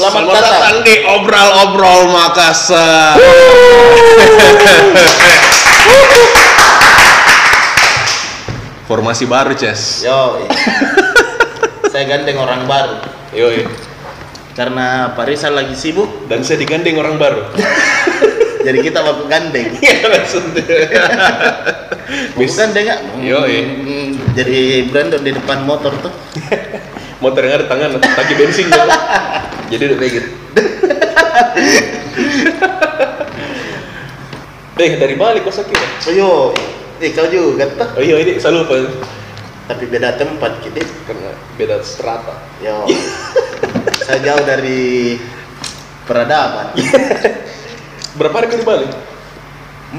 Selamat, datang. di Obrol-Obrol Makassar. Formasi baru, Ces. Yo, saya gandeng orang baru Yoi. karena Pak Rizal lagi sibuk, Dan saya digandeng orang baru. jadi kita baku gandeng. Iya, maksudnya. Nggak? Yoi. Hmm, Jadi Brandon di depan motor tuh. Motor yang ada tangan, tangki bensin gitu. Jadi udah kayak gitu. Eh, dari Bali kok sakit ya? Oh yo, eh kau juga tuh. Oh iya, ini selalu lupa. Tapi beda tempat kita. Karena beda strata. Yo, saya jauh dari peradaban. Berapa hari kau di Bali?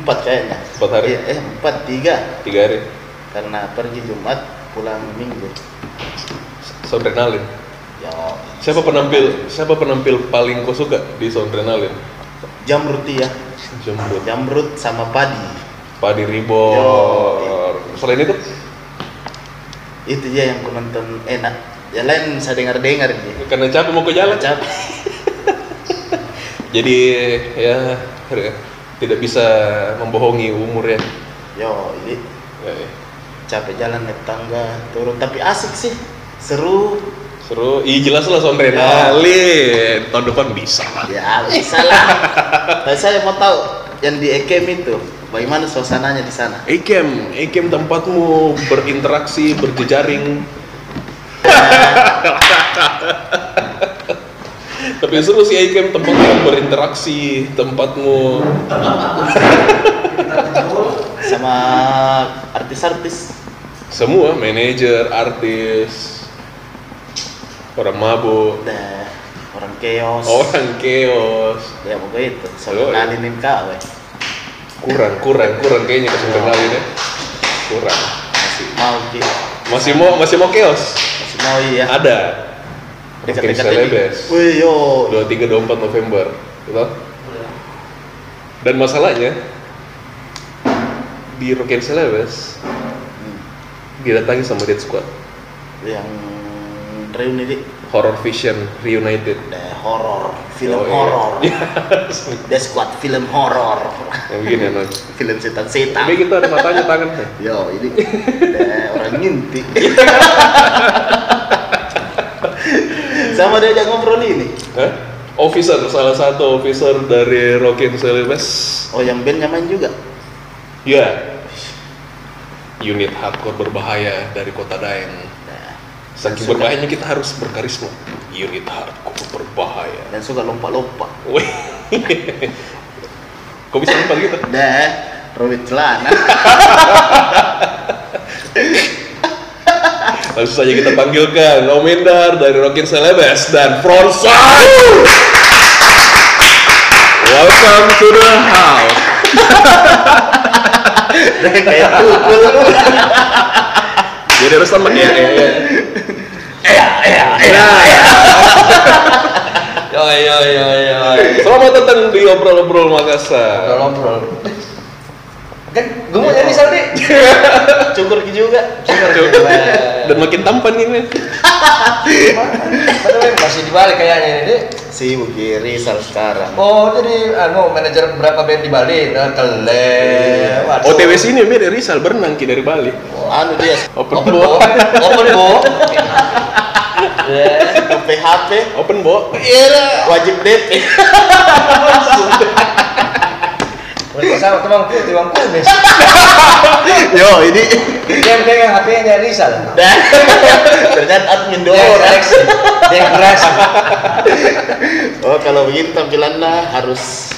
Empat kayaknya. Empat hari? Eh, eh, empat tiga. Tiga hari. Karena pergi Jumat, pulang Minggu. Soundrenalin. Yo, Siapa penampil siapa penampil paling kau suka di Soundrenalin? jamrut ya. Jembut. Jamrut sama padi. Padi Ribor. Selain itu, Itu dia yang ku nonton enak. Yang lain saya dengar-dengar dia. karena capek mau ke jalan. Capek. Jadi ya tidak bisa membohongi umur ya. Yo, ini Ya, ya. capek jalan naik tangga turun tapi asik sih seru. Seru, iya jelas lah Soundrenalin. Tahun depan bisa. Lah. ya bisa lah. Tapi saya mau tahu yang di Ekem itu bagaimana suasananya di sana? Ekem, Ekem tempatmu berinteraksi, berjejaring. Tapi seru sih Ekem tempatmu berinteraksi, tempatmu. Sama artis-artis. Semua manajer, artis, orang mabuk, Nah, orang keos orang keos. ya pokoknya itu Yo, soalnya iya. ngalinin kau eh. Kurang, kurang, kurang kayaknya ke Soundrenalin ya. Kurang. masih mau Ki. Masih mau masih mau keos? masih mau iya Ada. dekat-dekat Celebes. wih yo 23 24 November gitu. Dan masalahnya di Rock and Celebes Hmm. didatangi sama Dead Squad yang reuni di Horror Vision Reunited. Nah, horor film Oh, iya. horor The Squad film horor yang begini anak film setan-setan tapi kita ada matanya tangan. Yo, ini orang nginti. Sama dia ajak ngobrol ini. Hah? Officer, salah satu officer dari Rock and Celebes. Oh, yang bandnya main juga. ya. Unit hardcore berbahaya dari kota Daeng saking Suka. berbahayanya kita harus berkarisma unit hardcore berbahaya dan suka lompat-lompat. Kok bisa lupa gitu? Dah, robek celana. Langsung saja kita panggilkan Om Indar dari Rockin Celebes dan Frontside. Welcome to the house. Kayak tukul. Jadi harus sama ya, ya, ya. Iya, iya, iya. Yo yo yo yo. Selamat datang di obrol-obrol Makassar. Ngobrol. Kan gue mau jadi Saudi. Cukur Ki juga. Dan makin tampan ini. Padahal masih di Bali kayaknya ini. Si Buki Rizal sekarang. Oh jadi anu manajer berapa band di Bali? Nah, kele. Waduh. OTW sini Mir dari Rizal berenang Ki dari Bali. Anu dia Open, Open bo. bo. Open bo. Ya. PHP Open bo. Iya. wajib DP. Udah sama teman ku di bangku deh. Yo, ini Dia pegang HP-nya Rizal. Dah. Ternyata admin Dia doang. seleksi. Dia kurasi. Oh, kalau begitu tampilannya harus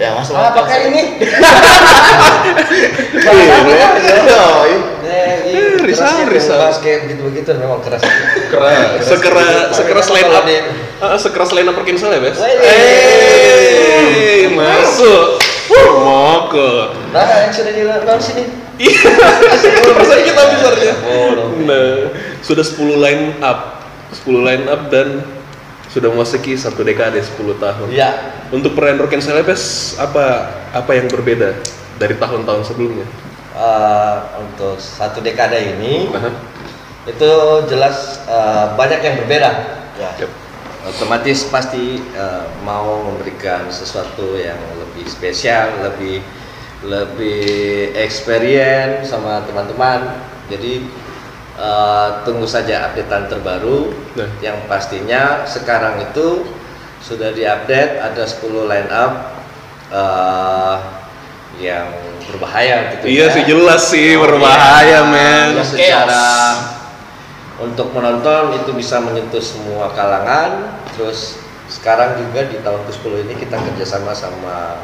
ya masuk Ah, pakai ini. Yo, Eh, Rizal, keras gitu, Rizal. Basket begitu-begitu memang keras. Keras. Sekeras sekeras Kalau up. Ah, sekeras line up Rockin Celebes. Wih. Eh, masuk. Moko. Nah, yang sudah dilakukan sini. Iya, perasaan kita besarnya. Oh, Nah, sudah 10 line up, 10 line up dan sudah memasuki satu dekade 10 tahun. Iya. Untuk perayaan Rock and Celebes apa apa yang berbeda dari tahun-tahun sebelumnya? Eh, untuk satu dekade ini Nah, itu jelas eh, banyak yang berbeda. Ya. Yep. otomatis pasti eh, mau memberikan sesuatu yang lebih spesial, lebih lebih experience sama teman-teman. Jadi eh, tunggu saja updatean terbaru Nah. yang pastinya sekarang itu sudah diupdate ada 10 line up eh, yang berbahaya gitu Iya ya. sih jelas sih Oh, berbahaya iya. men. Yang secara untuk menonton itu bisa menyentuh semua kalangan terus sekarang juga di tahun ke-10 ini kita kerjasama sama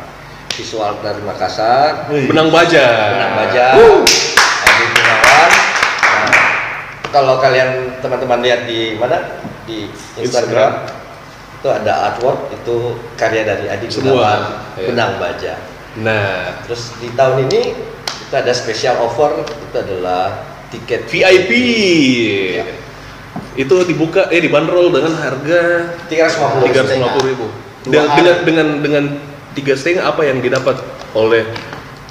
visual dari Makassar. Benang baja. Benang Baja. Uh. Adi Gunawan. Nah, kalau kalian teman-teman lihat di mana? Di Instagram, itu ada artwork itu karya dari Adi Gunawan iya. Benang Baja. Nah, Terus di tahun ini kita ada special offer itu adalah tiket VIP. Itu dibuka eh dibanderol dengan harga 350 tiga ratus lima puluh ribu. Dengan, dengan dengan dengan tiga setengah apa yang didapat oleh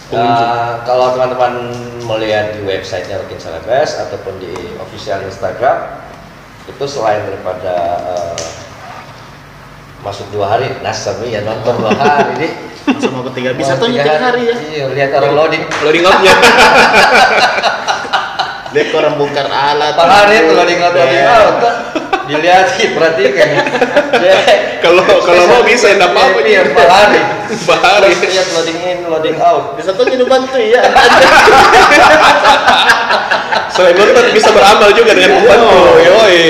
pengunjung? Uh, kalau teman-teman melihat di websitenya Rokin Celebes ataupun di official Instagram itu selain daripada uh, masuk dua hari, nah ya nonton dua hari nih. Sama ketiga bisa tuh tiga tiga hari ya. Iya, lihat orang loading. Loading up-nya. Orang bongkar alat. Per hari itu loading out loading Deh. out. Dilihat, perhatikan. Dia- Kalau kalau mau bisa enggak apa-apa Iya, hari. Bahari. Terus lihat loading in, loading out. Bisa tuh jadi bantu ya. Selain nonton bisa beramal juga dengan membantu. Yoi.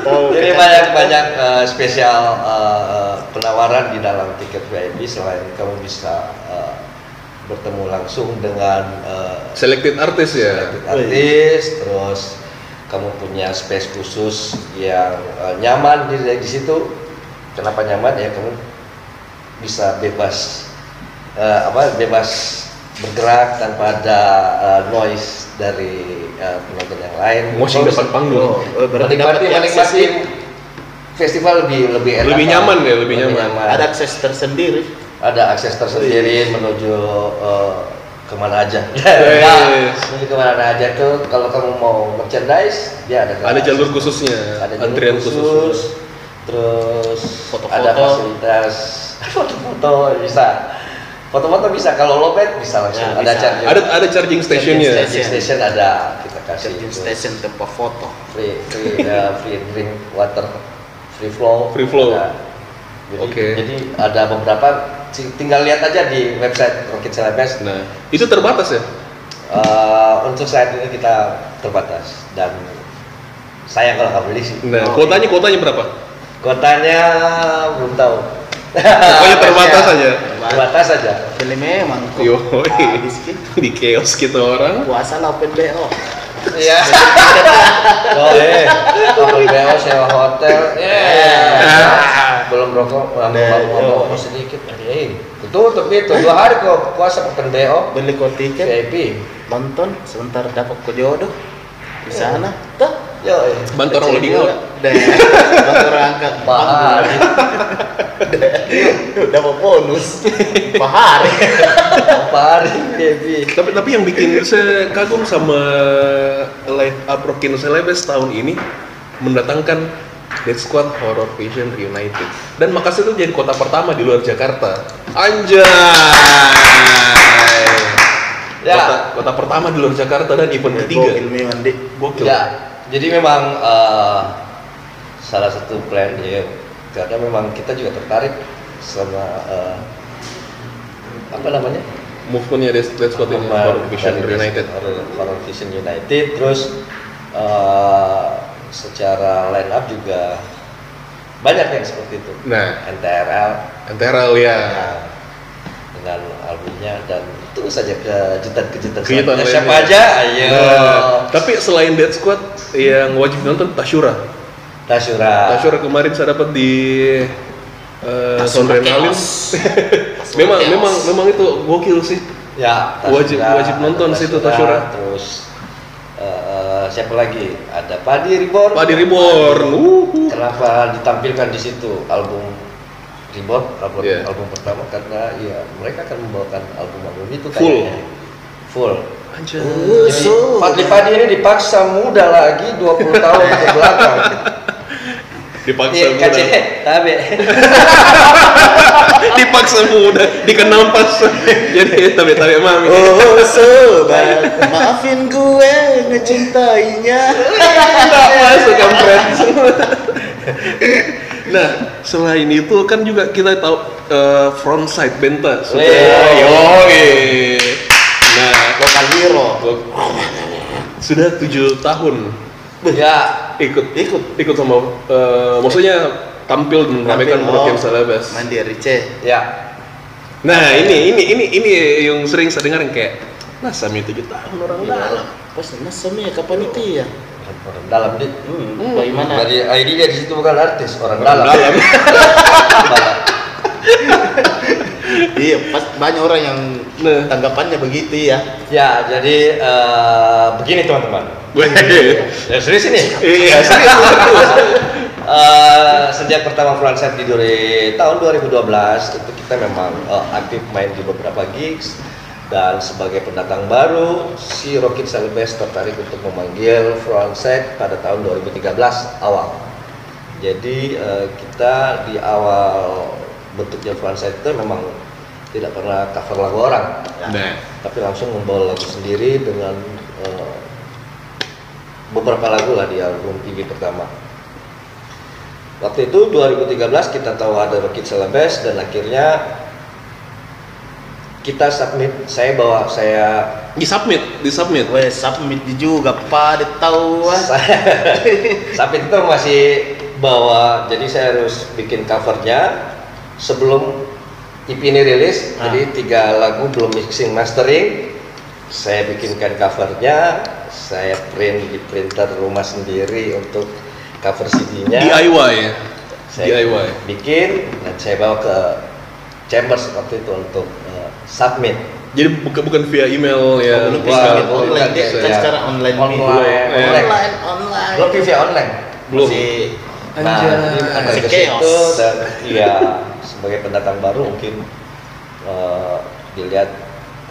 Tahu Jadi kita- banyak banyak eh, spesial eh, eh, penawaran di dalam tiket VIP selain kamu bisa bertemu langsung dengan eh, Selected artis ya. artis, terus kamu punya space khusus yang eh, nyaman di di situ. Kenapa nyaman ya kamu bisa bebas eh, apa bebas bergerak tanpa ada eh, noise dari eh, penonton yang lain. Moshing Terus- depan panggung. Oh, berarti dapat menikmati akses menikmati festival lebih lebih enak Lebih nyaman ya, lebih nyaman. Ada akses tersendiri. Ada akses tersendiri menuju eh, ke mana aja Yes. nah, menuju ke mana aja tuh kalau kamu mau merchandise dia ada Ada jalur khususnya, ada jalur antrian khusus, khusus. terus Foto-foto. ada fasilitas foto-foto bisa foto-foto bisa kalau lobet bisa langsung Ya, ada bisa. charging Ada ada charging stationnya. charging station ada kita kasih Charging itu. station tempat foto. free free uh, free drink water free flow Free flow. Ada. jadi, Oke. jadi ada beberapa tinggal lihat aja di website Rocket Celebes Nah, itu terbatas ya? Uh, untuk saat ini kita terbatas dan sayang kalau nggak beli sih Nah, Oh. kuotanya kuotanya berapa? kotanya belum tahu Pokoknya terbatas aja. terbatas aja Beli memang kok. Yo, di chaos kita orang. Puasa lah open BO. Iya. Oh eh open BO sewa hotel. Ah. belum rokok mau mau mau yo. sedikit. Eh itu tutup. Itu dua hari kok puasa open BO Beli kok tiket, VIP nonton, sebentar dapat kok jodoh. Di sana, tuh. yo. Bantu orang loading out. Deh, bantu orang angkat. Bahar. Dapat bonus. Pahari. apa hari VIP Tapi tapi yang bikin saya kagum sama line up Rockin Celebes tahun ini mendatangkan Dead Squad Horror Vision Reunited dan Makassar itu jadi kota pertama di luar Jakarta. Anjay. Ya. Kota, kota pertama di luar Jakarta dan event ketiga. Gokil memang, Dik. Gokil. ya jadi memang eh, salah satu plan ya karena memang kita juga tertarik sama eh, apa namanya Movementnya Dead Squad ini Horror Vision dari Reunited. Horror, Vision United terus eh, secara line up juga banyak yang seperti itu Nah, NTRL NTRL ya. ya, dengan albumnya dan tunggu saja kejutan-kejutan Kejutan selanjutnya. siapa aja ayo Nah, tapi selain Dead Squad yang wajib nonton Tashura. Tasyura Tashura kemarin saya dapat di uh, Tasura Sonrenalin. Memang Chaos. memang memang itu gokil sih. ya Wajib- wajib nonton situ, Tasyura. terus eh, siapa lagi ada Padi Reborn Padi Reborn. Wuhu. kenapa ditampilkan di situ album Reborn album, Iya. album pertama karena ya mereka akan membawakan album-album itu Full. kayaknya full Anjay. Jadi, Fadli Padi ini dipaksa muda lagi 20 tahun ke belakang dipaksa Iya, muda. Tapi dipaksa muda dikenal pas jadi tapi tapi mami Oh sobat, maafin gue ngecintainya. nggak masuk kampret nah selain itu kan juga kita tahu eh, frontside benta sudah Weh. yoi nah Lokal hero. sudah tujuh tahun ya ikut Ikut. ikut sama eh, maksudnya tampil dan meramaikan Tampil, Rokin oh. Celebes. Main di RC. ya Nah ini ini ini ini yang sering saya dengar yang kayak nah Sami tujuh tahun orang dalam. Pas nasami ya kapan itu ya? Orang dalam di Hmm, bagaimana? Dari ID-nya di situ bukan artis, orang, Orang dalam. dalam. Iya, pas banyak orang yang Nah. tanggapannya begitu ya. ya, jadi eh, begini teman-teman. Ya, serius ini. Iya serius. Eh, sejak pertama Frontside di dari tahun 2012 itu kita memang eh, aktif main di beberapa gigs dan sebagai pendatang baru si Rocket Celebes tertarik untuk memanggil Frontside pada tahun 2013 awal. Jadi eh, kita di awal bentuknya Frontside itu memang tidak pernah cover lagu orang, Nah, tapi langsung membawa lagu sendiri dengan eh, beberapa lagu lah di album TV pertama. Waktu itu 2013 kita tahu ada Rocket Celebes dan akhirnya kita submit. Saya bawa saya di submit, di submit. Weh, submit di juga, Pak, dia tahu ah. saya submit itu masih bawa. Jadi saya harus bikin covernya sebelum EP ini rilis. Ah. Jadi tiga lagu belum mixing mastering. Saya bikinkan covernya, saya print di printer rumah sendiri untuk cover CD-nya. DIY ya. saya DIY. bikin dan saya bawa ke Chambers waktu itu untuk submit. Jadi bukan bukan via email ya. Oh, submit belum online dia. ya. Kan sekarang online Online. meeting. Online. Online, online. Belum via online. Belum. Masih Nah, Anjay. jadi ada Masih chaos. dan iya sebagai pendatang baru mungkin uh, dilihat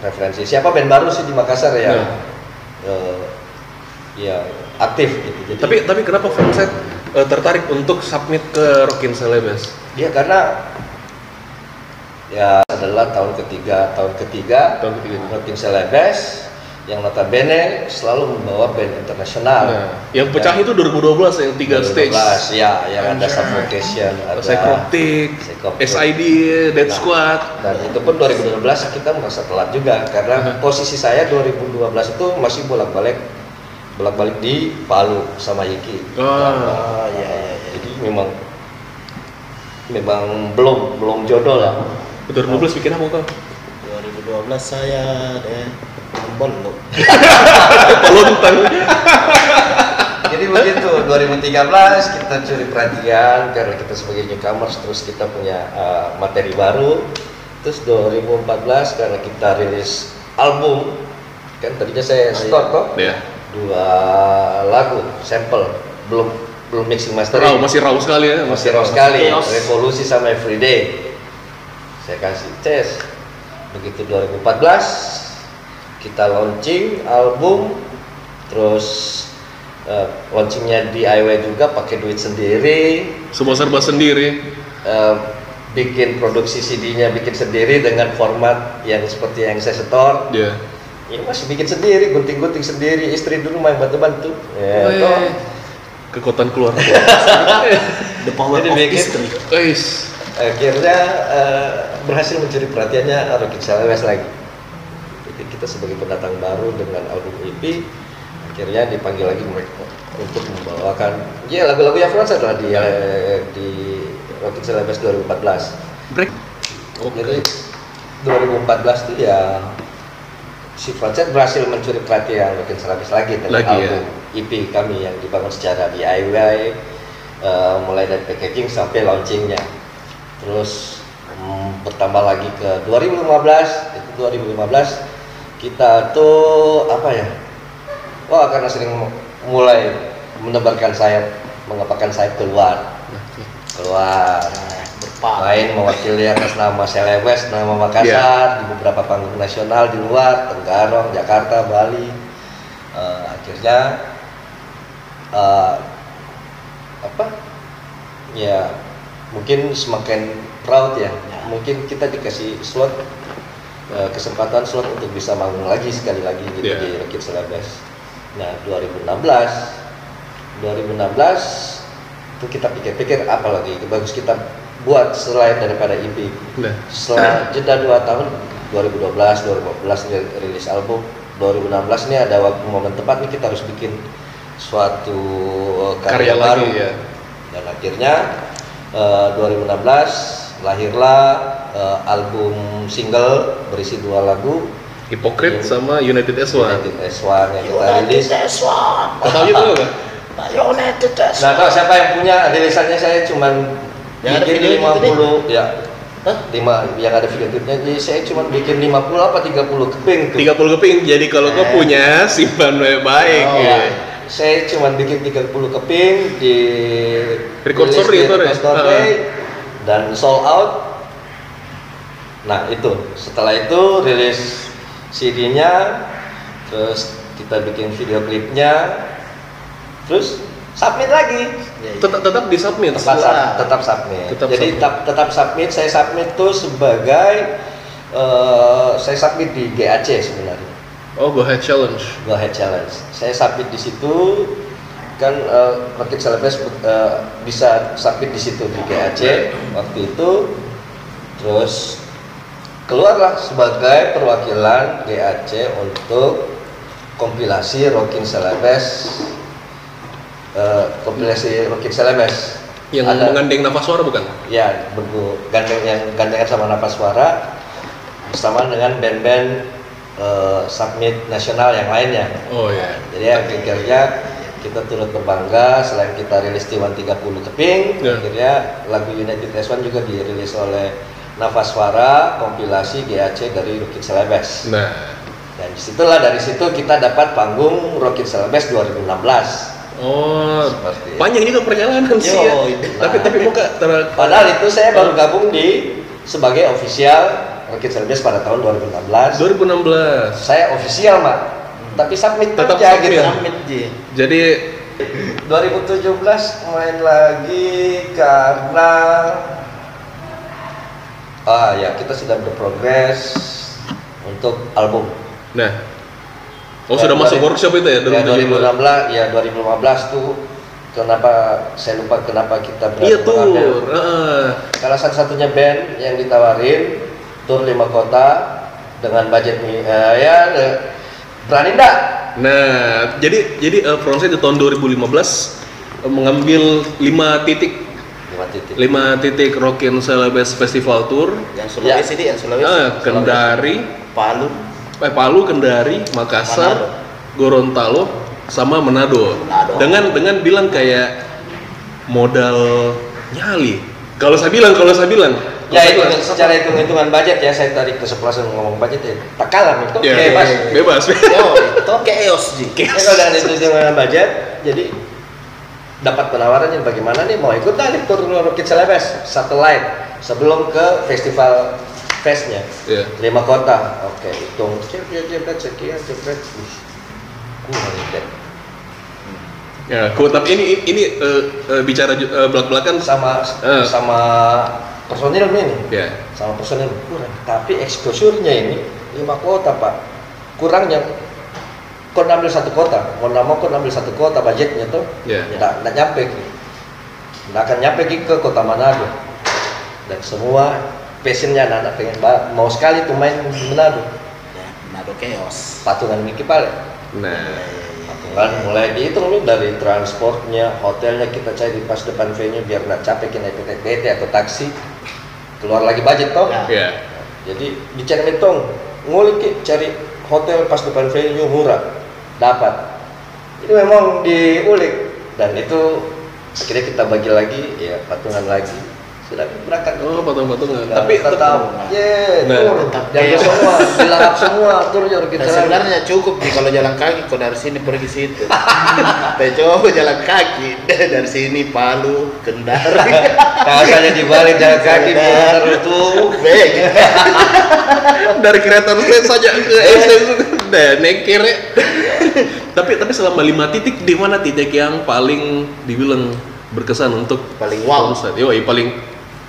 referensi siapa band baru sih di Makassar ya uh, ya aktif gitu. Jadi Tapi tapi kenapa Frontside eh, tertarik untuk submit ke Rockin Celebes? dia karena ya adalah tahun ketiga tahun ketiga Tahun ketiga. Rockin Celebes yang notabene selalu membawa band internasional. Nah, yang pecah itu 2012 yang tiga 2012, stage. ya yang ada. Suffocation, ada Psychroptic. SID, Dead Nah, Squad. Dan itu pun 2012 kita merasa telat juga karena posisi saya 2012 itu masih bolak-balik bolak-balik di Palu sama Iki. Oh. Oh, iya, iya, iya. Jadi memang memang belum belum jodoh lah. 2012 bikin apa kau? 2012 saya deh belum. Lontang. Jadi begitu 2013 kita curi perhatian karena kita sebagai newcomers terus kita punya uh, materi baru. Terus 2014 karena kita rilis album kan tadinya saya store kok Ya. dua lagu sampel belum belum mixing mastering Raw, masih raw sekali ya. masih raw sekali revolusi sama everyday saya kasih tes begitu 2014 kita launching album terus eh, launchingnya DIY juga pakai duit sendiri Semua serba sendiri. eh, bikin produksi CD-nya bikin sendiri dengan format yang seperti yang saya setor Ya. ya masih bikin sendiri gunting-gunting sendiri istri dulu main bantu-bantu ya, toh. Kekuatan keluarga. The power Jadi of bikin- akhirnya eh, berhasil mencuri perhatiannya Rocky Celebes lagi jadi kita sebagai pendatang baru dengan album EP akhirnya dipanggil lagi mereka untuk membawakan ya lagu-lagu yang Fransa adalah di eh, di Rocky Celebes 2014 break. jadi 2014 itu ya si Frances berhasil mencuri perhatian Rocky Celebes lagi dengan Lagi, ya. album EP kami yang dibangun secara DIY eh, mulai dari packaging sampai launchingnya terus bertambah lagi ke 2015 itu 2015 kita tuh apa ya? Wah karena sering mulai menebarkan sayap mengepakkan sayap keluar. Keluar. Main mewakili atas nama Celebes nama Makassar di beberapa panggung nasional di luar Tenggarong Jakarta Bali. Eh, akhirnya eh, apa? Ya mungkin semakin proud ya. Mungkin kita dikasih slot eh, kesempatan slot untuk bisa manggung lagi sekali lagi gitu Ya. di Rocket Celebes. Nah 2016 2016 itu kita pikir-pikir apa lagi bagus kita buat selain daripada EP Nah, setelah jeda 2 tahun 2012 2014 dia rilis album 2016 ini ada waktu momen tepat nih kita harus bikin suatu uh, karya karya, baru lagi ya. dan akhirnya uh, 2016 lahirlah uh, album single berisi dua lagu Hypocrite sama United S1. United S1 yang kita rilis Kau tahu itu kan? United S1. nah kalau siapa yang punya rilisannya saya cuman Yang ada bikin video itu 50 ya Hah? lima yang ada video klipnya jadi saya cuma bikin 50 apa 30 keping tuh 30 keping. Jadi kalau kau Eh. punya simpan baik-baik Oh, ya. saya cuma bikin 30 keping di Record di itu, Record ya? Dan sold out nah itu setelah itu rilis CD-nya terus kita bikin video klipnya terus submit lagi Ya, ya. Tetap tetap di submit. tetap, sub- tetap submit Tetap jadi submit. tetap, tetap submit saya submit tuh sebagai eh, saya submit di GAC sebenarnya Oh, go ahead challenge. Go Ahead Challenge. Saya submit di situ kan uh, Rocket Celebes uh, bisa submit di situ di GAC waktu itu terus keluarlah sebagai perwakilan GAC untuk kompilasi Rockin Celebes uh, kompilasi Rockin Celebes Yang Ada- menggandeng nafas suara bukan? ya bergu gandeng yang gandengan sama napas suara bersama dengan band-band eh, submit nasional yang lainnya Oh ya. jadi akhirnya kita turut berbangga selain kita rilis T1 30 keping Ya. akhirnya lagu United S1 juga dirilis oleh Nafas Suara kompilasi GAC dari Rocket Celebes Nah, dan di situlah dari situ kita dapat panggung Rocket Celebes 2016 oh Seperti panjang juga perjalanan sih ya. Yo, itu. Tapi tapi muka Padahal itu saya baru gabung di sebagai official Rocket Celebes pada tahun 2016. 2016. Saya official, Mak. Tapi submit Tetap aja submit. gitu. Amit Ji. Jadi 2017 main lagi karena ah ya kita sudah berprogres untuk album. nah Oh Ya, sudah masuk 2000 workshop itu ya Ya 2017. 2016 ya 2015 tuh kenapa saya lupa kenapa kita berani Iya tuh. mengambil heeh. Salah satu-satunya band yang ditawarin tur lima kota dengan budget eh, ya berani enggak? Nah, jadi jadi uh, Frontside di tahun 2015 eh, mengambil 5 titik Lima titik. 5 titik Rockin Celebes Festival Tour. Yang Sulawesi di, yang Sulawesi. Ah, Kendari, Palu. eh, Palu, Kendari, Makassar, Manado. Gorontalo, sama Manado. Manado. Dengan dengan bilang kayak modal nyali. Kalau saya bilang, kalau saya bilang, Ya itu secara hitung-hitungan budget ya saya tadi kesepelasan ngomong budget ya tak kalah itu ya, bebas. bebas. Yo, itu chaos. Ya, kalau dengan hitung-hitungan budget jadi dapat penawaran yang bagaimana nih mau ikut tadi tur Rocket Celebes satellite sebelum ke festival festnya Iya. lima kota oke hitung cek cek cek sekian cek cek deh. Ya, cool. tapi ini ini eh, eh, bicara eh, belak-belakan sama Eh. sama personil ini. Ya. sama personil. Kurang. Tapi exposure-nya ini lima kota pak. Kurangnya kau ambil satu kota. Mau nggak mau kau ambil satu kota budgetnya tuh Ya. nggak nyampe nggak akan nyampe ke kota Manado dan semua passionnya anak-anak pengen mau sekali tuh main di Manado. Ya, Nado chaos. patungan Miki Pale Nah, patungan mulai dihitung nih dari transportnya hotelnya kita cari di pas depan venue biar nggak capek naik PT atau taksi. Keluar lagi budget toh? Ya. ya. jadi dicari hitung ngulik cari hotel pas depan venue murah. Dapat. Itu memang diulik. Dan itu akhirnya kita bagi lagi ya patungan lagi sudah berangkat Oh, patung-patungan. Nah, Tapi tetap ya Nah. Tetap jaga semua dilahap semua tur jor kita sebenarnya cukup nih kalau jalan kaki kok dari sini pergi situ. Tapi coba jalan kaki dari sini Palu, Kendari. Kawasannya dibalik jalan kaki putar itu Beg. dari kereta saya saja ke SS dan nekir tapi tapi selama lima titik di mana titik yang paling dibilang berkesan untuk Paling wow. Yo, paling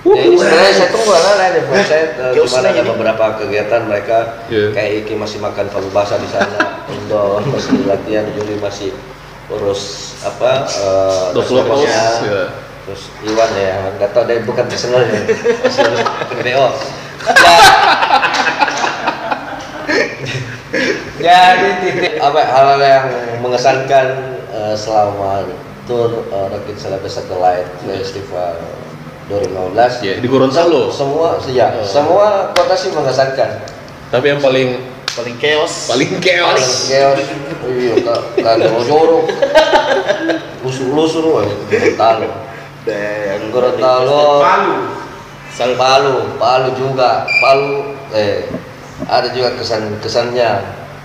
Ya, ini sebenarnya saya tunggu anak-anak nih, Pak. saya eh, kemarin ada beberapa kegiatan mereka Iya. kayak Iki masih makan palu basah di sana, Indo masih latihan, Juli masih urus apa eh, ya. terus Iwan ya nggak tahu dia bukan personal ya masih urus BO ya jadi titik apa hal yang mengesankan eh, selama tur uh, Rocket Celebes Satellite Festival 2015 ya di Gorontalo. semua ya semua kota sih mengesankan Tapi yang paling paling chaos. Paling chaos. Chaos, iya, ka- kan jorok, lusur-lusur, wah, Gorontalo. dan Gorontalo, Sal Palu, Palu juga, Palu, eh, ada juga kesan-kesannya,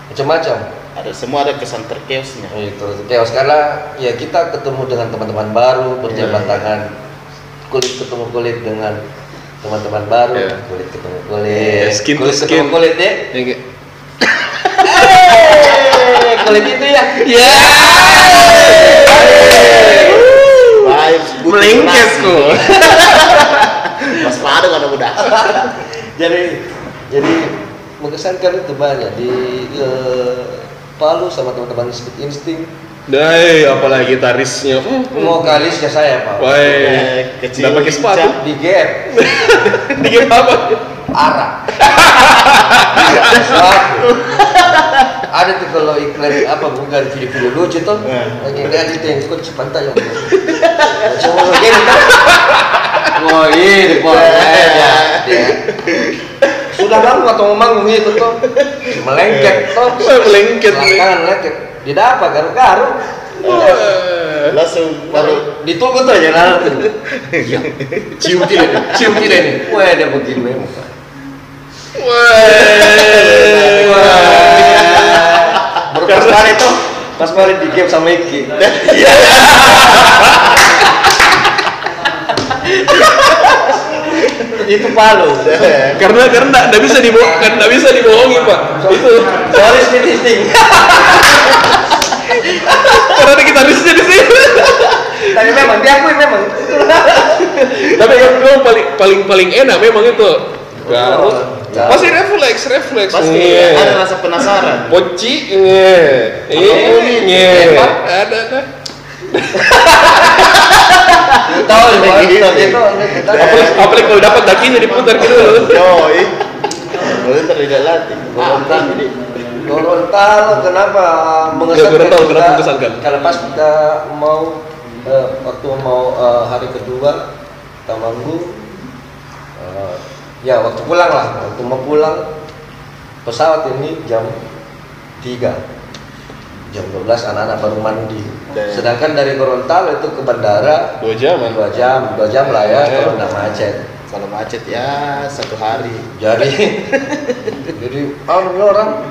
macam-macam. ada semua ada kesan terkeosnya Itu chaos karena ya kita ketemu dengan teman-teman baru, berjabat Iya. tangan, kulit ketemu kulit dengan teman-teman baru, Iya. kulit ketemu kulit, Iya, skin to kulit skin. ketemu kulit ya. Yang kayak, Eh, kulit itu ya. Ya. durasi. kok. Mas Pado kan udah jadi jadi mengesankan itu banyak di eh, Palu sama teman-teman Speed Instinct Dai, apalagi gitarisnya. Hmm. mau kalisnya saya pak Wah, Eh, kecil udah pakai sepatu. di gap Dikit apa? arah Suatu. ada tuh kalau iklan apa bukan video-video lucu tuh lagi nggak di tengkut sepantai yang cuma kan wah ini pokoknya ya. sudah lama atau manggung itu tuh melengket tuh Wah, melengket. Selangkangan melengket didapat garu-garu Wah. langsung baru ditunggu tuh aja nanti Cium tidak? cium tidak nih wah dia begini memang Wah. Baru pas kali tuh, pas kali di game sama Iki. itu palu. Karena karena nggak bisa dibohong, nggak bisa dibohongi pak. Itu Soalnya speed insting. Karena ada gitarisnya di sini. Tapi memang diakui memang. Tapi yang memang paling paling paling enak memang itu. Garut. Garut. Masih refleks refleks. pasti Iya. ada rasa penasaran Poci, iya, Ini, iya, ada ada. Tahu itu gitu. Apalagi, apalagi kalau dapat dakinya diputar gitu. yoi Gorontalo tidak latih Gorontalo ini Gorontalo kenapa mengesankan? Gorontalo kenapa kita- mengesankan? Karena pas kita mau eh, waktu mau eh, hari kedua kita manggung, eh, ya waktu pulang lah, waktu mau pulang pesawat ini jam 3 jam 12 anak-anak baru mandi. Dan- Sedangkan dari Gorontalo itu ke bandara Dua jaman. dua jam, dua jam lah ya Ya. kalau nggak macet. kalau macet ya satu hari Jadi, jadi nih orang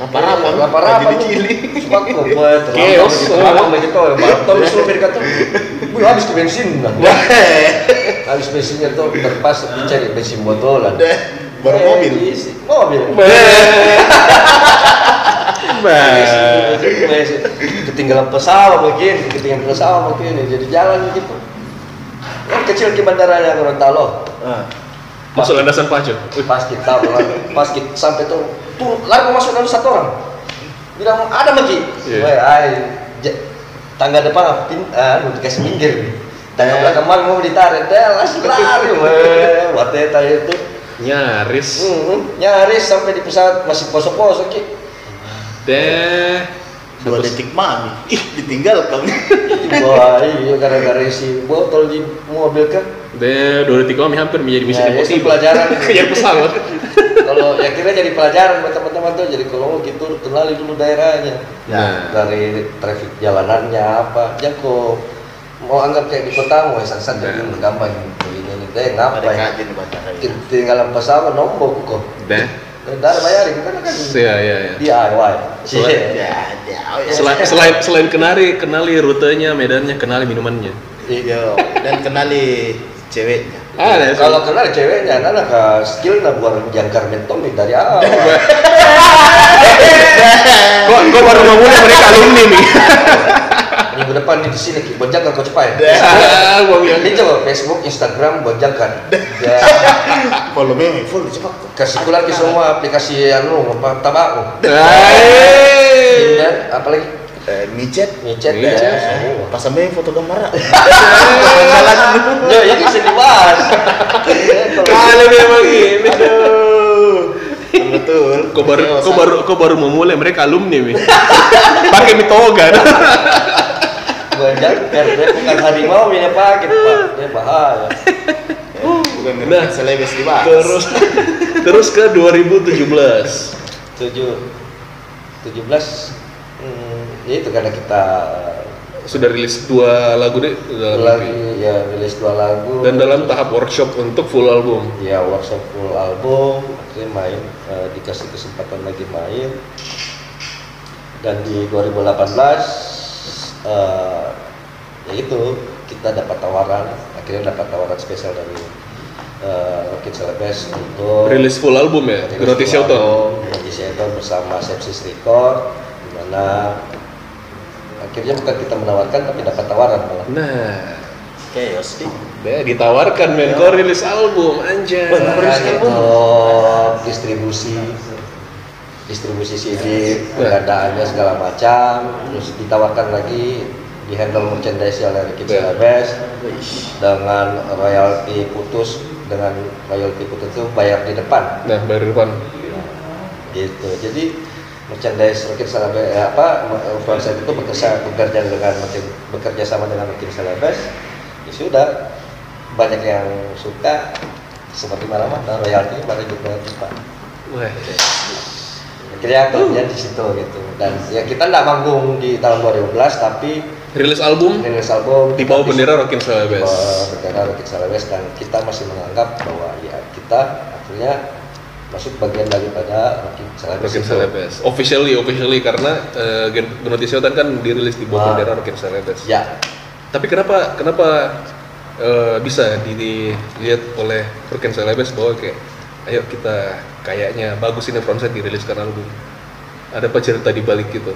Rapa-rapa Jadi dicili Sepatu buat Chaos. Terlambat begitu ya. Batam supir kata, "Wih, habis ke bensin." Nah. Habis bensinnya tuh terpas dicari bensin botolan. baru Eh, mobil. Mobil. Ketinggalan pesawat mungkin, ketinggalan pesawat mungkin jadi jalan gitu. Yang kecil ke bandaranya Gorontalo. Ah. Masuk landasan pacu. Pas kita pas kita sampai tuh, tuh lari mau masuk dalam satu orang. Bilang ada lagi. Iya. Ay, j- tangga depan pin, ah, mau dikasih minggir. Tangga Eh. belakang mang mau ditarik, deh langsung lari. Wah, wateta itu. nyaris. Hmm, nyaris sampai di pesawat masih poso-poso ki. Deh. dua detik mami ih ditinggalkan Wah, iya gara-gara isi botol di mobil kan. Deh, dua detik kami hampir menjadi misi Ya, itu impossible. pelajaran. Kejar pesawat. kalau ya kira jadi pelajaran buat teman-teman tuh jadi kalau gitu kenali dulu daerahnya Nah. dari traffic jalanannya apa ya kok mau anggap kayak di kota mau san-san jadi Nah. gampang gitu ini nih deh ngapain ini tinggalan pesawat nombok kok Deh. dari bayarin kita kan Iya, iya, iya. DIY Selain- ya ya ya. Selain, selain selain kenali kenali rutenya, medannya, kenali minumannya. Yo, dan kenali ceweknya Ada kalau kenal ceweknya kan ke skill nah buat jangkar mentong nih dari awal kok kok baru ngomongnya mereka alumni nih. minggu depan di sini Ki. bonjakan coach Pai. Ah, yang Ini coba Facebook, Instagram bonjakan. Ya, Volume full cepat. kasih pulang ke semua aplikasi anu apa tabak. Hai. Dan apalagi Eh, micet. micet ya. Pas sampai foto gambar. Ya, ini bisa dibahas. Kali memang ini. Aduh. Betul. Kau baru, Oke, kau baru, kau baru memulai mereka alumni mi. Pakai mi toga. Bonjakan, dia bukan harimau ini pakai pak, dia bahaya. Bukan Nah. nah. selebes dibahas. Terus, terus ke 2017. Tujuh, tujuh belas. Hmm, ya itu karena kita Sudah rilis dua lagu deh dalam lagi EP. ya rilis dua lagu dan dalam tahap workshop untuk full album. ya workshop full album akhirnya main eh, dikasih kesempatan lagi main dan di 2018 eh, ya itu kita dapat tawaran akhirnya dapat tawaran spesial dari uh, Rocket Celebes untuk Rilis full album ya, full Shelton. Groti Shelton bersama Sepsis Record di mana akhirnya bukan kita menawarkan tapi dapat tawaran malah. Nah, Chaos sih. deh ditawarkan men, kau rilis album anjay. Rilis album. untuk distribusi. Distribusi CD pengadaannya segala macam. Terus ditawarkan lagi di handle merchandise oleh Ricky. Celebes dengan royalti putus dengan royalti putus itu bayar di depan. Nah, baru depan. gitu. Jadi merchandise Rocket Celebes eh, apa Frontside itu bekerja bekerja dengan bekerja sama dengan Rocket Celebes ya sudah banyak yang suka seperti mana mana royalti pada juga Wah, akhirnya akhirnya di situ gitu. Dan ya kita nggak manggung di tahun 2011 tapi rilis album? Rilis album di bawah bendera Rockin Celebes. bendera Rocket Celebes dan kita masih menganggap bahwa ya kita akhirnya masuk bagian daripada Rocket Celebes. Celebes. Officially, officially karena uh, Gnoti Shelton kan dirilis di bawah Ah. bendera Rockin Celebes. ya Tapi kenapa kenapa eh, bisa di- dilihat oleh Rockin Celebes bahwa kayak ayo kita kayaknya bagus ini frontside diriliskan album. Ada apa cerita di balik gitu?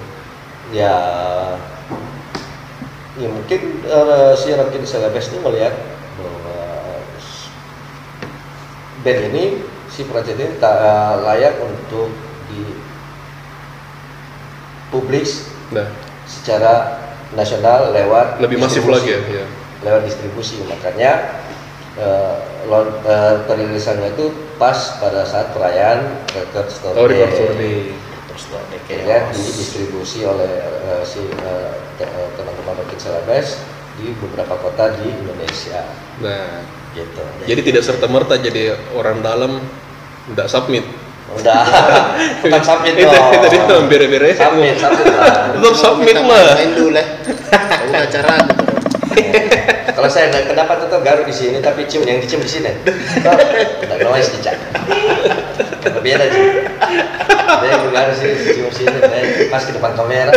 ya ya mungkin eh, si Rocket Celebes ini melihat bahwa band ini si project ini tak eh, layak untuk dipublis Nah, secara nasional lewat lebih masif lagi ya. ya. lewat distribusi makanya eh, lon- eh, perilisannya itu pas pada saat perayaan record store Oh, Day. record store day. Akhirnya didistribusi oleh eh, si te- teman-teman Rocket Celebes di beberapa kota di Indonesia Nah, gitu. jadi tidak serta merta jadi orang dalam tidak submit. udah tetap submit Itu dong. tadi bere-bere. submit submit lah. Tetap submit lah. Main dulu lah. Acara gitu. Kalau saya ada kenapa tetap garu di sini tapi cium yang dicium di sini. Tidak noise dicak. Berbeda sih. Dia yang garu sih cium sini, saya pas ke depan kamera.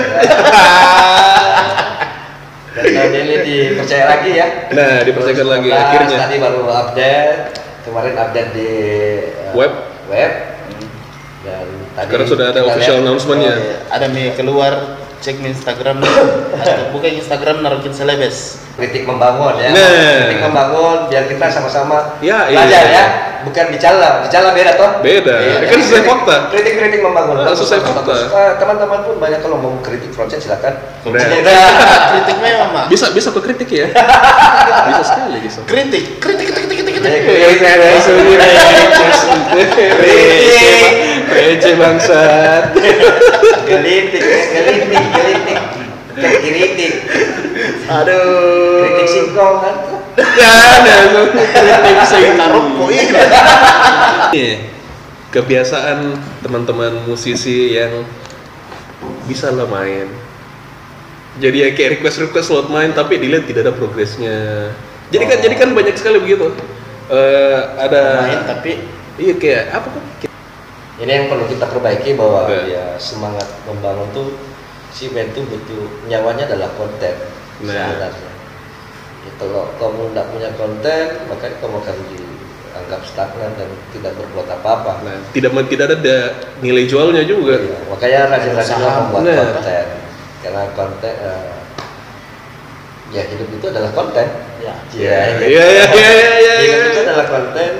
Dan ini dipercaya lagi ya. Nah, dipercayakan lagi 2019 akhirnya. Tadi baru update. Kemarin update di eh, Web. Web. Dan tadi Sekarang sudah ada official lihat- announcement-nya. Oh, iya. Ada mi keluar cek Instagram atau buka Instagram naruhin selebes. kritik membangun ya Nah. kritik membangun biar kita sama-sama Ya, belajar iya. ya bukan dicela dicela beda toh Beda. Iya, Kan sesuai kritik- fakta. kritik-kritik membangun Nah, sesuai fakta. Eh, teman-teman pun banyak kalau mau kritik project silakan. Kritik memang mak. Bisa bisa kok kritik ya. bisa sekali bisa. Kritik, kritik, kritik, kritik, kan Ya. Iya. Kebiasaan teman-teman musisi yang bisa lah main. Jadi ya kayak request-request slot main tapi dilihat tidak ada progresnya. Jadi kan Oh. jadi kan banyak sekali begitu. Eh ada Main tapi iya kayak apa kok? ini yang perlu kita perbaiki bahwa Oke. ya semangat membangun tuh si band tuh butuh nyawanya adalah konten Nah. sebenarnya gitu loh kamu tidak punya konten maka kamu akan dianggap stagnan dan tidak berbuat apa-apa Nah, tidak tidak ada nilai jualnya juga. Iya, makanya rajin-rajin Usaha. membuat Nah. konten karena konten eh, ya hidup itu adalah konten Ya. ya Iya iya iya iya iya. hidup itu adalah konten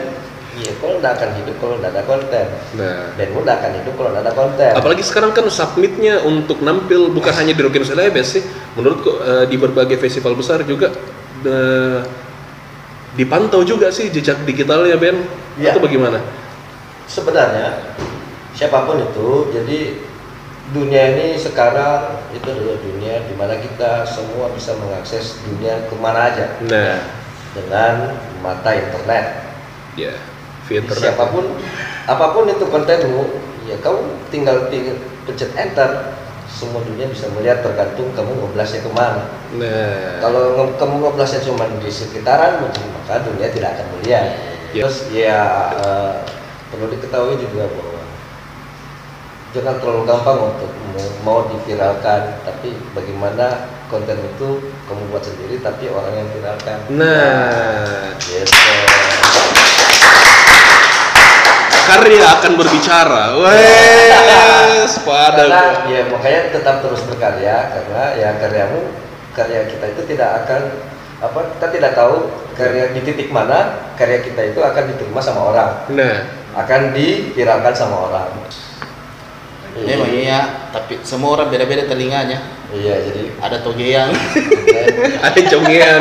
iya kalau nggak akan hidup kalau nggak ada konten Nah, dan nggak akan hidup kalau nggak ada konten apalagi sekarang kan submitnya untuk nampil bukan hanya di Rockin Celebes sih, menurutku eh, di berbagai festival besar juga eh, dipantau juga sih jejak digitalnya Ben. Iya. Atau bagaimana? sebenarnya siapa pun itu jadi dunia ini sekarang itu adalah dunia di mana kita semua bisa mengakses dunia ke mana aja. Nah, dengan mata internet. Ya via internet. siapa pun apa pun itu kontenmu ya kamu tinggal pencet enter semua dunia bisa melihat tergantung kamu ngoblasnya ke mana. Nah, kalau nge- kamu ngoblasnya cuma di sekitaran maka dunia tidak akan melihat. Ya. terus ya eh, perlu diketahui juga bahwa jangan terlalu gampang untuk mau- diviralkan. Tapi bagaimana konten itu kamu buat sendiri tapi orang yang viralkan. Nah, gitu. Karya akan berbicara. Wes, pada. karena ya makanya tetap terus berkarya karena ya karyamu karya kita itu tidak akan apa kita tidak tahu karya di titik mana karya kita itu akan diterima sama orang. Nah, akan diviralkan sama orang Memang iya, tapi semua orang beda-beda telinganya. iya jadi Ada toge yang ada congian.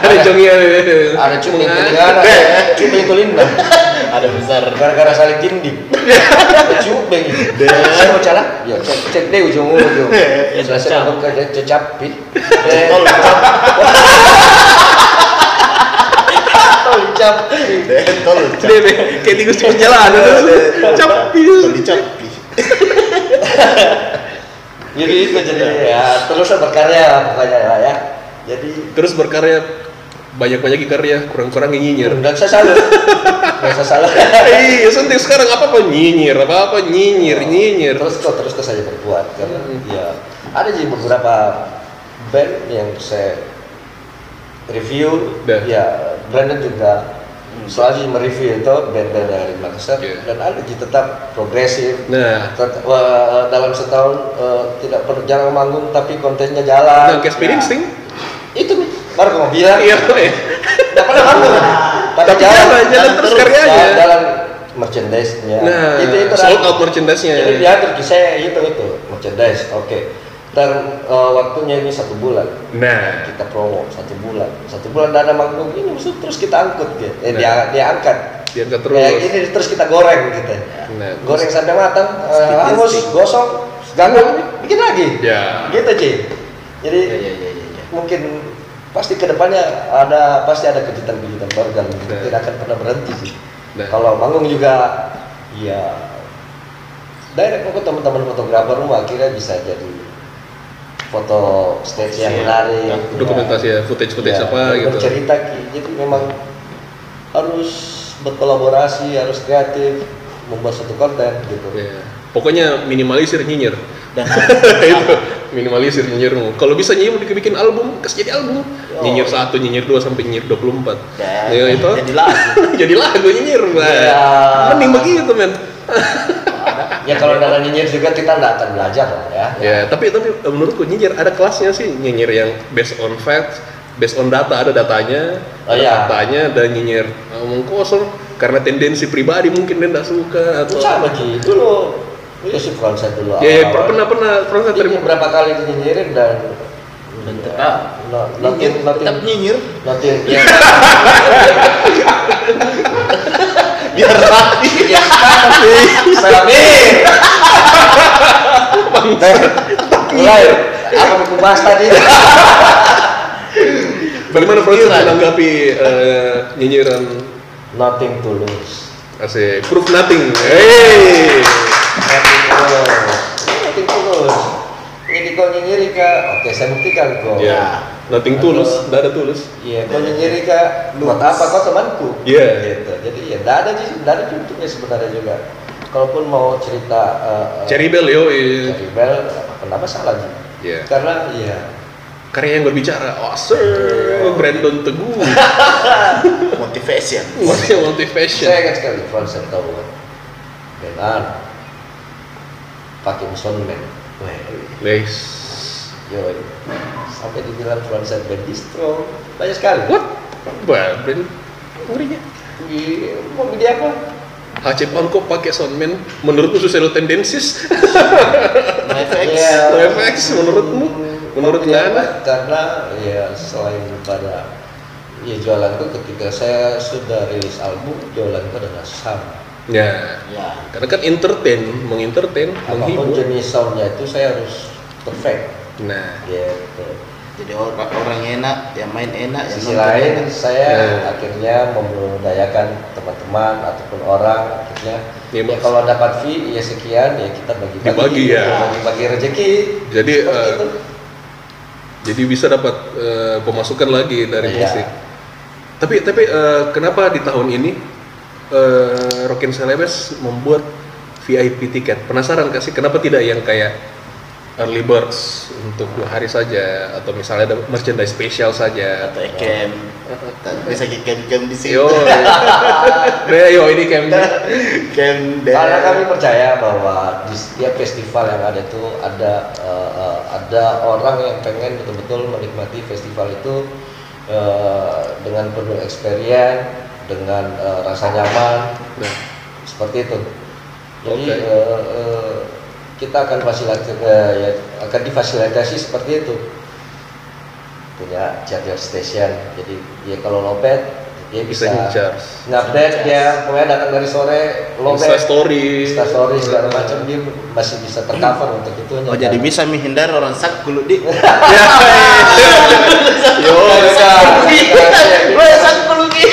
ada congian. ada cumi telinga ada. Cumi itu linda ada besar. gara-gara saling tindih cumi. Saya mau calah ya cek cek deh ujung ujung selesai aku kerja cecapi Tol, capi tol, be, kayak tikus tikus jalan. Capi. tol dicapi. Jadi itu jadi ya terus berkarya pokoknya lah ya jadi Terus berkarya banyak-banyak karya, kurang-kurang nyinyir. nggak usah salah nggak usah salah Iya, suntik sekarang apa apa nyinyir, apa apa nyinyir, nyinyir. terus kok terus terus saja berbuat karena Hmm. ya ada jadi beberapa band yang saya review Dah. ya Brandon juga selalu mereview itu band-band dari Makassar Iya. dan ada tetap progresif. Nah, Tet- wah, dalam setahun eh, tidak perlu jarang manggung tapi kontennya jalan. Nah Speed Ya. Instinct. itu nih baru kamu bilang Iya, nggak pernah manggung. Tapi jalan, jalan terus karyanya. jalan, jalan merchandise-nya. Nah, itu itu sold out merchandise-nya. jadi diatur di saya itu itu. Merchandise oke dan eh, waktunya ini satu bulan Nah, kita promo satu bulan satu bulan dana manggung ini mesti terus kita angkut dia eh, Nah. dia dia angkat diangkat terus. Kayak gini terus kita goreng gitu Nah, goreng sampai matang Speed hangus gosong ganggu bikin lagi Ya. gitu Ci jadi Ya, ya, ya, ya, ya. mungkin pasti ke depannya ada pasti ada kejutan-kejutan baru dan Nah. tidak akan pernah berhenti sih Nah. kalau manggung juga ya direct ke teman-teman fotografer lu akhirnya bisa jadi foto stage yang Iya. menarik Ya, dokumentasi ya, footage-footage Ya, apa gitu. bercerita Ki. jadi memang harus berkolaborasi harus kreatif membuat satu konten gitu Ya. Pokoknya minimalisir nyinyir. Dan itu minimalisir nyinyirmu. Kalau bisa nyinyir dibikin album, kasih jadi album. Oh. Nyinyir satu, nyinyir dua sampai nyinyir 24. Ya, Ya, itu. jadi lagu. jadi lagu nyinyir. Nah, Ya. Mending begitu, men. ya kalau dalam nyinyir juga kita nggak akan belajar lah ya Ya, tapi tapi menurutku nyinyir ada kelasnya sih. Nyinyir yang based on facts, based on data ada datanya, Oh, ada iya. faktanya dan nyinyir ngomong kosong karena tendensi pribadi mungkin dia tidak suka itu atau sama Ji dulu itu sih konsep dulu Ya, ya pernah pernah pernah terima. berapa kali dinyinyirin dan Dan tetap no- nyinyir, nothing tetap nyinyir. ya Biar rapi. ya Salamin mulai. Apa yang kubahas tadi? Bagaimana Nyinyiran. menanggapi eh, nyinyiran? Nothing tulus asik. Proof nothing? Hey. nothing tulus nothing tulus ini kau nyinyiri kak? Oke saya buktikan kok. Ya, nothing tulus, tidak ada tulus. Iya, kau nyinyiri kak, buat apa kau temanku? Iya. Gitu. Jadi ya, tidak ada sih, tidak ada untungnya sebenarnya juga. Kalaupun mau cerita uh, Cherry Bell yo. iya. Cherry Bell, kenapa salah sih? Iya. Karena ya, Karya yang berbicara. Oh, sir, Brandon Teguh. Motivation. Motivation. saya ingat sekali konsep tahu kan. Benar. Pakai soundman. Weh, Guys. Yo, sampai dibilang frontside band distro banyak sekali. What? Wah, brand ngerinya. Iya, mau media apa? HC Pam kok pakai soundman? Menurutmu suicidal tendencies? NoFX. Iya. NoFX, menurutmu? Menurut Ngana? apa? Karena ya selain pada ya jualan itu ketika saya sudah rilis album jualan itu adalah sound Ya, Ya. karena kan entertain, mengentertain, apa pun menghibur. jenis soundnya itu saya harus perfect Nah, gitu Jadi orang orang enak, yang main enak, yang sisi lain enak. saya Ya. akhirnya memberdayakan teman-teman ataupun orang akhirnya Ya, ya, Mas. kalau dapat fee ya sekian ya kita bagi-bagi Dibagi, ya. bagi-bagi rezeki jadi eh, itu. jadi bisa dapat eh, pemasukan lagi dari Iya. musik. Tapi tapi eh, kenapa di tahun ini eh, Rockin Celebes membuat VIP tiket? Penasaran kasih kenapa tidak yang kayak early birds untuk dua hari saja atau misalnya ada merchandise spesial saja. Atau ikem bisa ikem ikem di sini. Yo, nah, yo ini kayak ikem Karena kami percaya bahwa di setiap festival yang ada itu ada eh, ada orang yang pengen betul-betul menikmati festival itu eh, dengan penuh experience, dengan eh, rasa nyaman, nah, seperti itu. Jadi Oke. eh, eh, kita akan fasilitasi eh, ya, akan difasilitasi seperti itu. Punya charger station. Jadi ya kalau lopet dia bisa bisa, ngecharge. ngupdate dia pokoknya datang dari sore lopet. Insta story. Insta story segala macam dia masih bisa tercover untuk itu oh jadi bisa menghindar orang sak dulu di Yo, Gue sak dulu di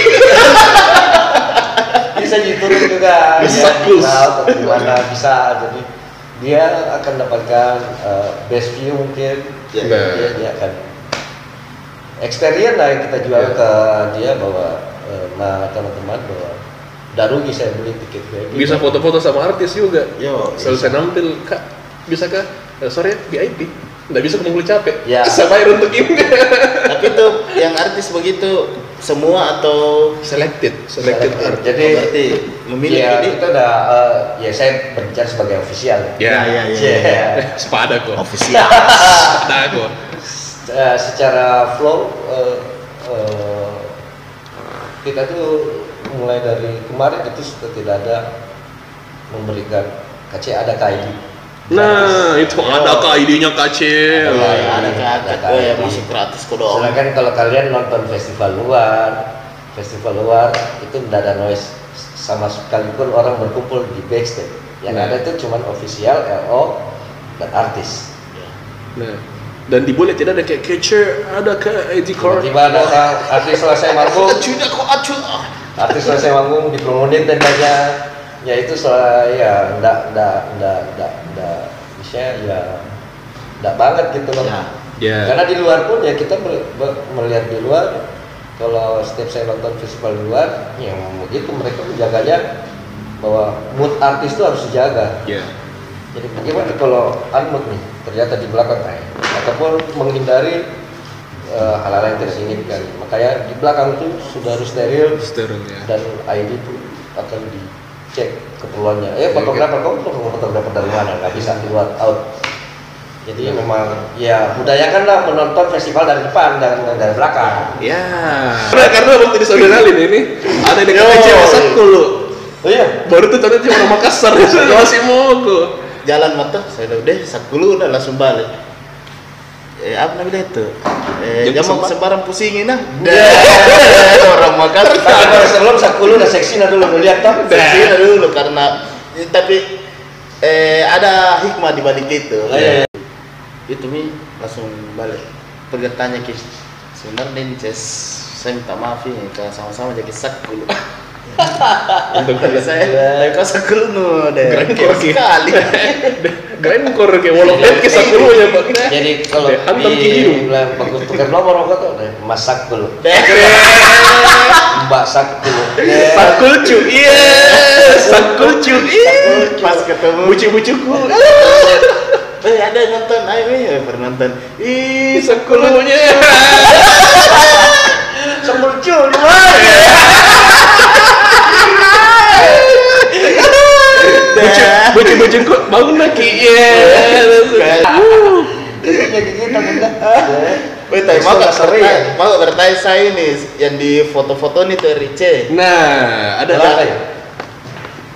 bisa diturun juga. Bisa ya, atau gimana bisa. Jadi dia akan dapatkan uh, best view mungkin Nah. dia, dia akan experience lah yang kita jual Ya. ke dia bahwa uh, nah teman-teman bahwa tidak rugi saya beli tiket VIP bisa foto-foto sama artis juga. Yo, Selesai nampil, kak, bisa kak? Eh, sorry, VIP. Nggak bisa kamu capek. Ya. Bisa bayar untuk ini. tapi tuh yang artis begitu semua atau selected, selected, Selected. artis. Jadi Oh, berarti memilih ya jadi kita udah uh, ya saya berbicara sebagai official Ya, ya, ya, Ya. ya. sepada kok. official Sepada kok. Eh, secara flow eh, eh, kita tuh mulai dari kemarin itu sudah tidak ada memberikan KC ada KID Nah, itu ada kak idenya kacil. Ada, Ya, ada kakak Ada oh ya masuk gratis kok dong Sedangkan kalau kalian nonton festival luar, festival luar itu tidak ada noise sama sekali pun orang berkumpul di backstage. Yang Nah. ada itu cuma official, LO, dan artis. Nah, dan di boleh tidak ada kayak catcher, ada kayak ID card. Tiba-tiba ada orang artis selesai manggung, kok acu artis selesai manggung dipromotin tendanya ya itu soal ya enggak enggak enggak enggak enggak bisa ya enggak banget gitu loh Ya. Ya. karena di luar pun ya kita melihat di luar kalau setiap saya nonton festival di luar ya begitu mereka menjaganya bahwa mood artis itu harus dijaga Ya. jadi bagaimana kalau unmood nih ternyata di belakang eh, ataupun menghindari eh, hal-hal yang diinginkan makanya di belakang itu sudah harus steril Steril ya. dan ID itu akan dicek keperluannya. Eh fotografer kamu perlu fotografer dari mana? Nggak bisa di luar out. Jadi memang ya budayakanlah menonton festival dari depan jangan dari belakang. Ya. Nah, karena waktu di Saudalalin ini ada yang dekat kecil masakku lu. Oh iya. Baru tuh ternyata cuma orang Makassar, masih mogok. jalan mata saya udah sakulu udah langsung balik eh apa namanya itu eh jangan sembarang pusingin nah Deh. orang Tapi kalau sebelum sakulu udah seksi nah dulu lu lihat toh. Seksi dulu karena eh, tapi eh ada hikmah di balik itu. Oh, iya, iya. Itu mi langsung balik. Pergi tanya ki sebenarnya ini saya minta maaf ya sama-sama jadi sak dulu. Untuk Tapi saya, sak dulu nu deh. Kok, Ki. sekali. Keren kor kayak walaupun kisah dulu ya pak. Jadi kalau di bilang bagus tukar nomor apa tuh? Deh, Mas Sakul. Mbak Sakul. Sakul cu, iya, sakul cu, iya. Pas ketemu. Bucu-bucuku, Eh ada nonton, ayo ya pernah nonton. Ih, sakulunya. Sakul cu di Bucu, bucu-bucuku bangun lagi, iya. Jadi kita Wih, tapi mau gak seri ya? bertanya, mau gak bertanya saya nih yang di foto-foto nih tuh RIC. Nah, ada Ada ada. ya? Ya.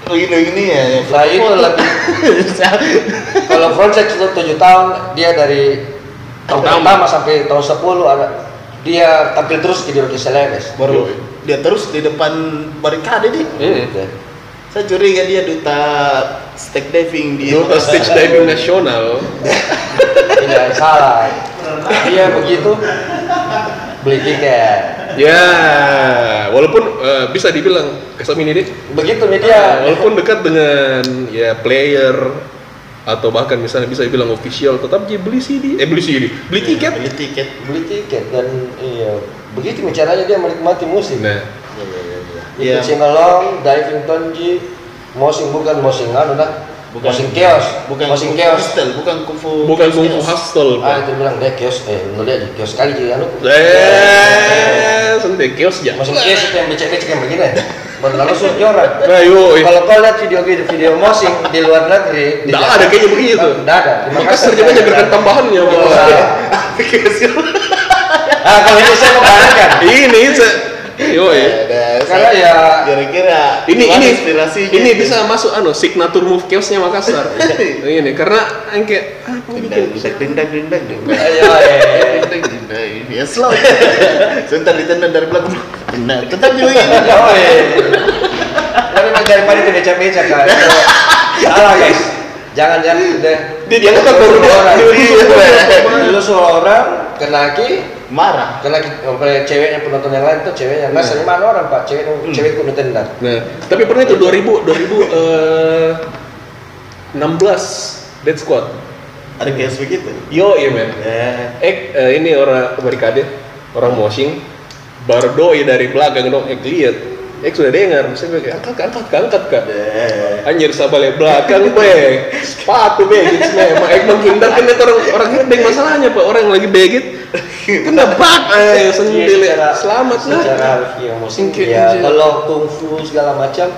yang Nah itu lebih kalau Frontex itu tujuh tahun dia dari tahun Pertama. sampai tahun 10 ada dia tampil terus di Rocky Celebes. baru dia terus di depan barikade nih. Iya. Saya curiga dia duta stake diving di Duta stage diving nasional. Tidak salah. Dia begitu beli tiket. Ya, walaupun eh, bisa dibilang kesam ini deh, Begitu media. walaupun dekat dengan ya player atau bahkan misalnya bisa dibilang official, tetap dia beli CD, eh beli CD, beli tiket. beli tiket. beli tiket dan iya begitu caranya dia menikmati musik. Nah, Ikut Iya. singalong, diving tonji, mosing bukan mosing anu nah, Bukan. mosing kios, Bukan mosing kios. hostel, bukan kungfu. bukan kungfu kios. hustle, Ah itu bilang deh kios, eh lu lihat di kios kali jadi anu. Eh, sendiri kios ya. Mosing kios itu yang becek-becek yang begini. Baru lalu suruh orang. Nah. Kalau kau lihat video video video mosing di luar negeri, Jakarta- ada kayaknya begitu. Nggak ada. Di Makassar juga nggak nyegarkan ada. tambahannya, salah. Ah kalau ini saya membayangkan. Ini Yo Ada, Karena saya ya kira-kira ini ini inspirasinya ini itu? bisa masuk anu signature move chaosnya Makassar. ini karena yang kayak apa dendang bikin dendang dendang dendang ayo dendang dendang ya slow sebentar ditendang dari belakang nah tetap juga gini Oh iya. Tapi daripada itu becak-becak kan. Salah guys. Jangan jangan deh. dia diangkat baru dia orang. dia Dulu suruh orang kenaki marah. Karena oleh ceweknya penonton yang lain tuh ceweknya. Nggak sering mana orang pak. Cewek cewek kudu tendang Nah, tapi pernah itu 2000 2000 eh 16 Dead Squad. ada kayak begitu Yo, iya men. ya Eh, eh, ini orang barikade, orang moshing, baru doi dari belakang dong, eh lihat. Eh sudah dengar, saya bilang, angkat, kak, angkat, kak, angkat, kak. Eh, Anjir sabale belakang, be. Sepatu begit memang. Eh menghindar kan orang orang gendeng masalahnya, Pak. Orang yang lagi begit kena bak eh sendiri. Selamat lah. secara harfiah musik Singkir ya kalau kungfu segala macam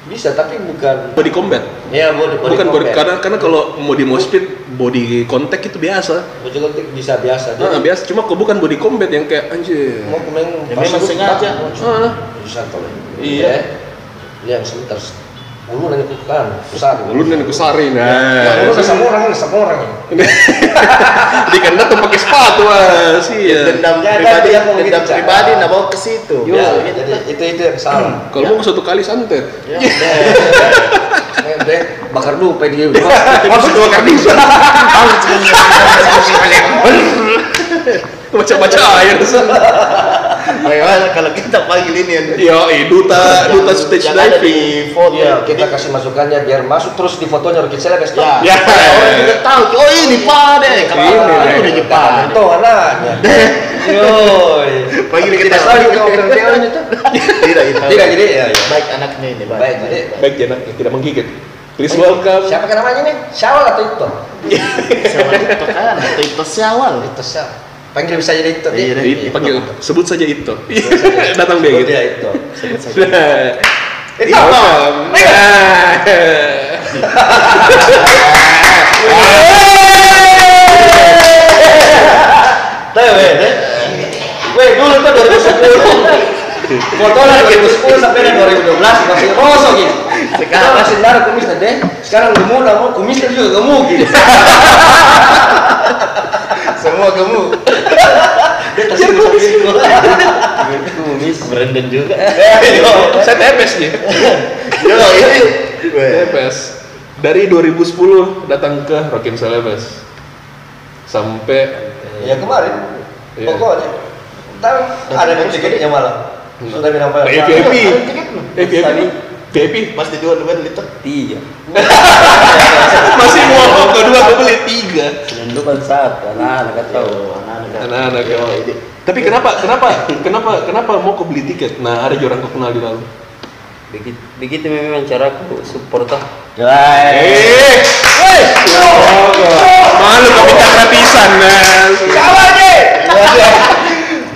bisa tapi bukan Body combat. ya body, body Bukan body, combat. karena karena kalau mau di pit body contact itu biasa. body contact bisa biasa Nah, biasa cuma kok bukan body combat yang kayak anjir. mau kemarin Ya, memang sengaja. Ah. bisa tol Iya. yang sebentar Ulu nanya ke kan, besar. Lu nih kusari Yang nah. ulu ke sama orang, sama orang. Di tuh pakai sepatu ah, sih ya. dendam Ya, pribadi yang mau dendam gitu, Cak. pribadi nah bawa ke situ Ya, jadi itu itu yang salah. Kalau mau satu kali santet. ya, deh, bakar dulu pedi. Masuk dua kali. Baca-baca air. Bagaimana kalau kita panggil ini yang Yo, duta duta stage yang ada diving. di foto Iya, kita kasih masukannya biar masuk terus di fotonya Rocky Celebes. ya, Ya. orang juga tahu oh ini pak deh kalau Ini, udah Jepang Itu anaknya. Yoi. Panggil kita Tidak kita open teori itu. tidak itu Tidak jadi ya. ya. baik anaknya ini baik Baik, jadi Baik jangan tidak menggigit. Please welcome. Siapa namanya nih? Syawal atau itu? sama itu kan atau itu siawal Itu Syawal. Panggil bisa jadi itu. Iya, dia. Di- Dipanggil sebut saja itu. saja. Datang begitu. dia itu. Nah, Itu. welcome. Nah. Tuh, weh, deh. Weh, dulu tuh 2010. Fotonya 2010 sampai dengan 2012 masih rosok gitu. Sekarang masih darah kumisnya deh. Sekarang gemuk lah mau kumisnya juga gemuk gitu. semua kamu Dia tersinggung. Kumis. Brandon juga Saya TPS nih. yo ini. TPS. Dari 2010 datang ke Rockin Celebes. Sampai Ya kemarin. Iya. Pokoknya. Tapi ada yang tiketnya malah. Sudah bilang apa? VIP. VIP. VIP. Mas di dua dua liter Tiga. Masih mau kedua gue beli tiga. Dan itu kan satu, anak-anak kan tahu. anak-anak. Yo, ini. Tapi kenapa kenapa kenapa kenapa mau kau beli tiket? Nah ada orang kau kenal di dalam. Begitu, begitu memang cara aku support ah. Eh, malu kau minta gratisan nah. Kawan deh.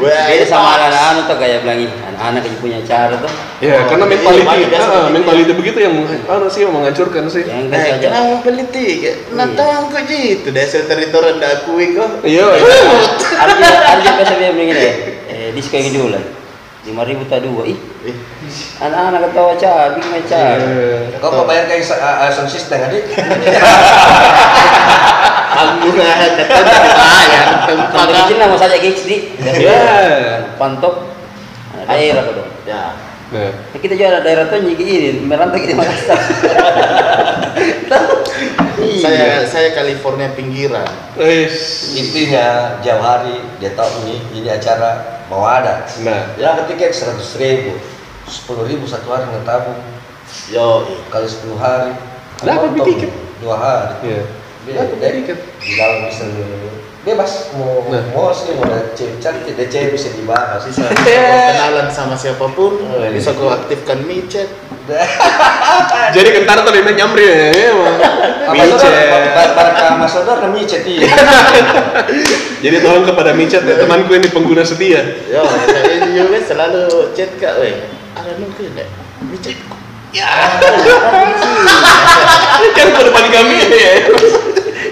Wah, Beda sama anak-anak tuh kayak bilang "Ih, anak-anak yang punya cara tuh. Ya, Oh, karena iya, mentality, ah, begitu. mentality begitu yang anu sih yang menghancurkan sih. Yang Eh, kan kenapa peliti? Nah, tahu kok gitu. Dasar teritorial ndak akui kok. Iya, Arja Arja biasa dia begini ya. Eh, di sekolah dulu lah. Lima ribu tak dua. Ih, Eh, anak-anak ketawa cara, bikin main cara. Iya. Kau mau bayar kayak sound system adik? Kata dibayar tempat. Sampai kecil lah mau saja gigs di. Iya. Pantok. Daerah kok dong. Ya. Ya, kita juga ada daerah tuh nyigi ini, merantau di Makassar. Saya saya California pinggiran. Eish. Intinya jam hari dia tahu ini ini acara mau ada. Nah, dapat tiket seratus ribu, sepuluh ribu satu hari ngetabung Yo, kali sepuluh hari. Tiket? Dua hari. iya. Dia di dalam bisa bebas mau Nah. mau sih mau ada cewek cantik, ada cewek bisa dibahas. bisa, kenalan sama siapa pun, Oh, iya. bisa kau aktifkan micet. Jadi kentara tuh dia nyamri ya, saudara? Micet. Barca saudara kan micet iya. Jadi tolong kepada Micet, ya, temanku ini pengguna setia. Yo, saya juga selalu chat kak, weh. Ada mungkin deh. Micet. Ya. Kan pada depan kami ya.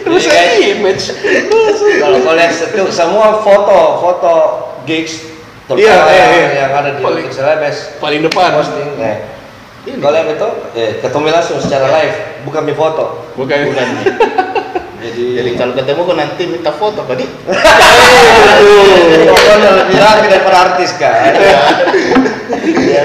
Terus Iya, saya image. Kalau kalian itu semua foto foto gigs Iya, terutama iya, yang, iya. yang ada di Paling- Celebes Paling depan. posting. Nah, Ini. kalau itu eh, ketemu langsung secara live, bukan di foto. Bukan. Bukan. Jadi, Jadi kalau ketemu kau nanti minta foto kok di. pokoknya lebih rapi daripada artis kan. Iya.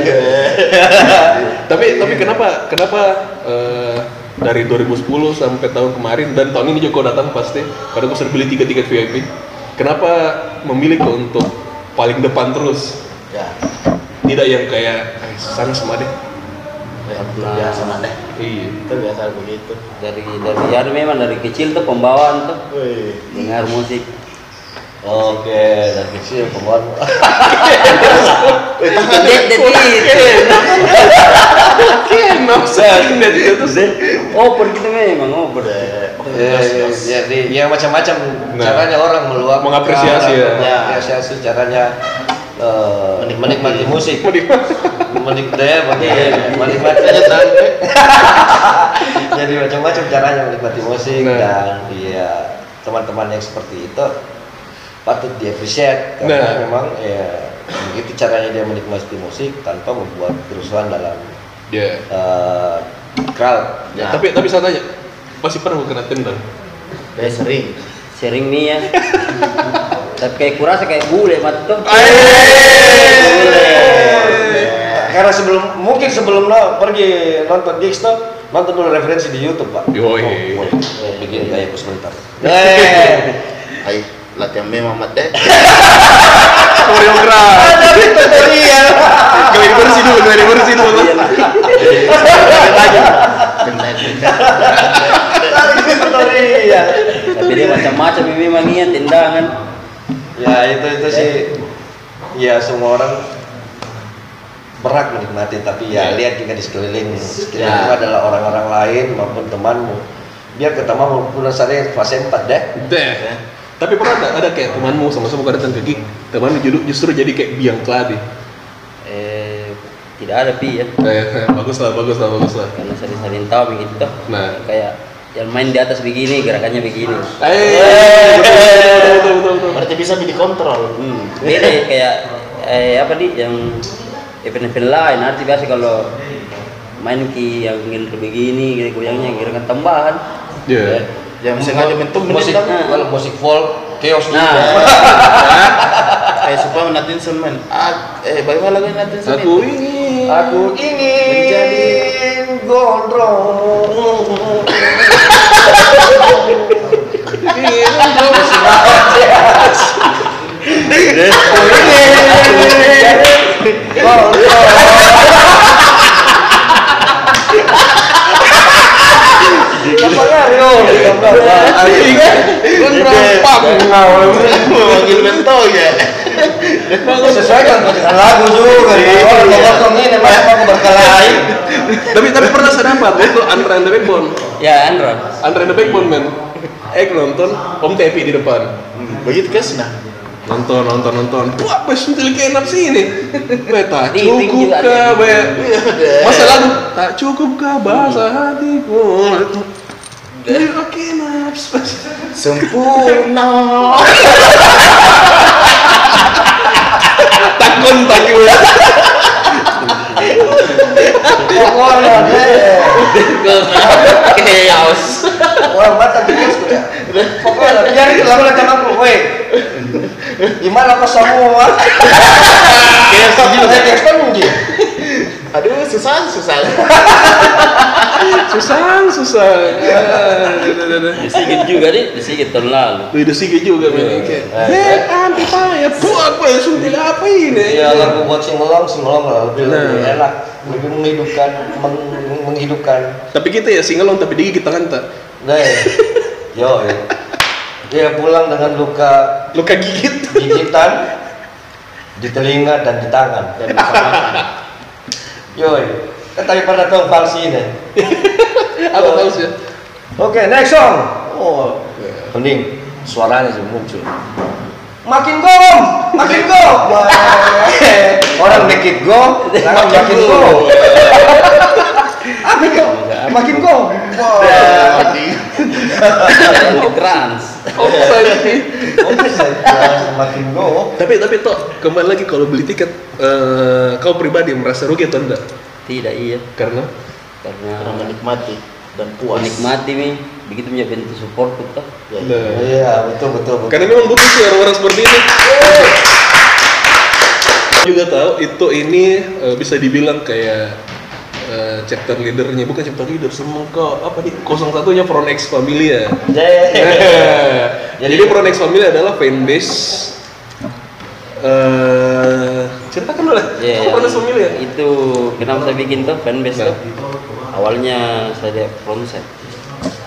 tapi tapi kenapa kenapa eh, dari 2010 sampai tahun kemarin dan tahun ini juga kau datang pasti karena kau sudah beli tiga tiket VIP kenapa memilih kau untuk paling depan terus Ya. tidak yang kayak "Eh, sana sama deh Ya, biasa deh. iya Itu biasa begitu. dari dari ya memang dari kecil tuh pembawaan tuh Wih. dengar musik Oke, dari kecil pembuat. Itu tuh Open gitu memang. Ya, ya, jadi ya macam-macam. Nah. caranya orang meluapkan, Mengapresiasi ya. mengapresiasi caranya eh, menikmati. musik, Menikmati. menikmati, menikmati, jadi macam-macam caranya menikmati musik Nah. dan ya teman-teman yang seperti itu patut diapresiasi karena Nah. memang ya begitu caranya dia menikmati musik tanpa membuat kerusuhan dalam ya eh, crowd. Ya. tapi tapi saya tanya pasti pernah kena tendang Saya sering. Sering nih ya. Tapi kayak kurasa kayak bule mat tuh. Karena sebelum mungkin sebelum lo pergi nonton gigs tuh nonton dulu referensi di YouTube pak. Yoi. Oh, eh, bikin kayak sebentar. Eh, latihan memang mat deh. koreograf tutorial. kalian bersih dulu kalian bersih dulu tutorial. Tapi dia macam-macam ini memang iya tendangan. Ya itu itu sih. Ya semua orang berhak menikmati tapi ya lihat juga di sekeliling sekelilingmu Ya. adalah orang-orang lain maupun temanmu biar ketemu pun saya fase 4 deh deh tapi pernah ada, ada kayak temanmu sama-sama kau datang ke gig temanmu justru, justru jadi kayak biang keladi Eh, tidak ada pi ya. eh, bagus lah bagus lah bagus lah Karena sering-sering tahu begitu. Nah. kayak yang main di atas begini gerakannya begini. eh betul betul betul, betul. Berarti bisa dikontrol. Hmm. Beda ya, kayak eh apa di yang event-event lain arti biasa kalau main ki yang ngil begini gitu, goyangnya gerakan tambahan. Iya. Yang sengaja mentum musik kan. kalau musik folk chaos Nah, juga. Kayak supaya natin semen. Eh bagaimana lagu natin semen? aku ingin Aku ingin Menjadi gondrong. aku ingin gondrong mentol ya. Dengan lagu juga. Ini berkelahi. tapi tapi pernah saya dapat waktu Andre and the Backbone ya Andro. Andre and the Backbone men eh nonton Om Tepi di depan Begitu kes nah. nonton nonton nonton wah bes suntil kenap sini beta Di- cukup kah. Be? masa lalu tak cukup kah bahasa hatiku Dia kenap Sempurna. takon tak Pokoknya deh. Chaos. Orang mata bikin sudah. Pokoknya biar itu macam aku, weh. Gimana kau semua? Chaos mungkin. Aduh, susah, susah. susah Ah. Disigit juga nih, disigit tahun lalu. Wih, juga men kayak Beb, ampe payah buat apa ya suntil apa ini Iya lagu buat singelong, singelong lah lebih lebih Nah. enak, lebih menghidupkan, meng- menghidupkan. tapi kita ya singelong tapi digigit tangan tak Nah, yo, eh. dia pulang dengan luka luka gigit gigitan di telinga dan di tangan. Dan makan. Yoi, kan tadi pernah tahu falsi ini. apa tahu sih Oke, next song. oh Hening, suaranya sih muncul. Makin go, makin go. Orang make it go, jangan makin go. Makin go, makin go. Wah, Trans. makin go. tapi tapi toh kembali lagi kalau beli tiket eh, kau pribadi merasa rugi atau enggak Tidak iya, karena karena Orang menikmati dan puas. menikmati nih, begitu punya bentuk support tuh. Ya, Nah. Iya, betul betul betul. karena memang butuh sih orang-orang seperti ini juga tahu itu ini eh, bisa dibilang kayak eh, chapter leadernya bukan chapter leader semua kok apa nih 01 nya Pronex Familia Yeah. jadi Pronex Familia adalah fanbase eh ceritakan boleh Iya, Pronex Familia Itu kenapa saya bikin tuh fanbase Nah. tuh? Awalnya saya frontset.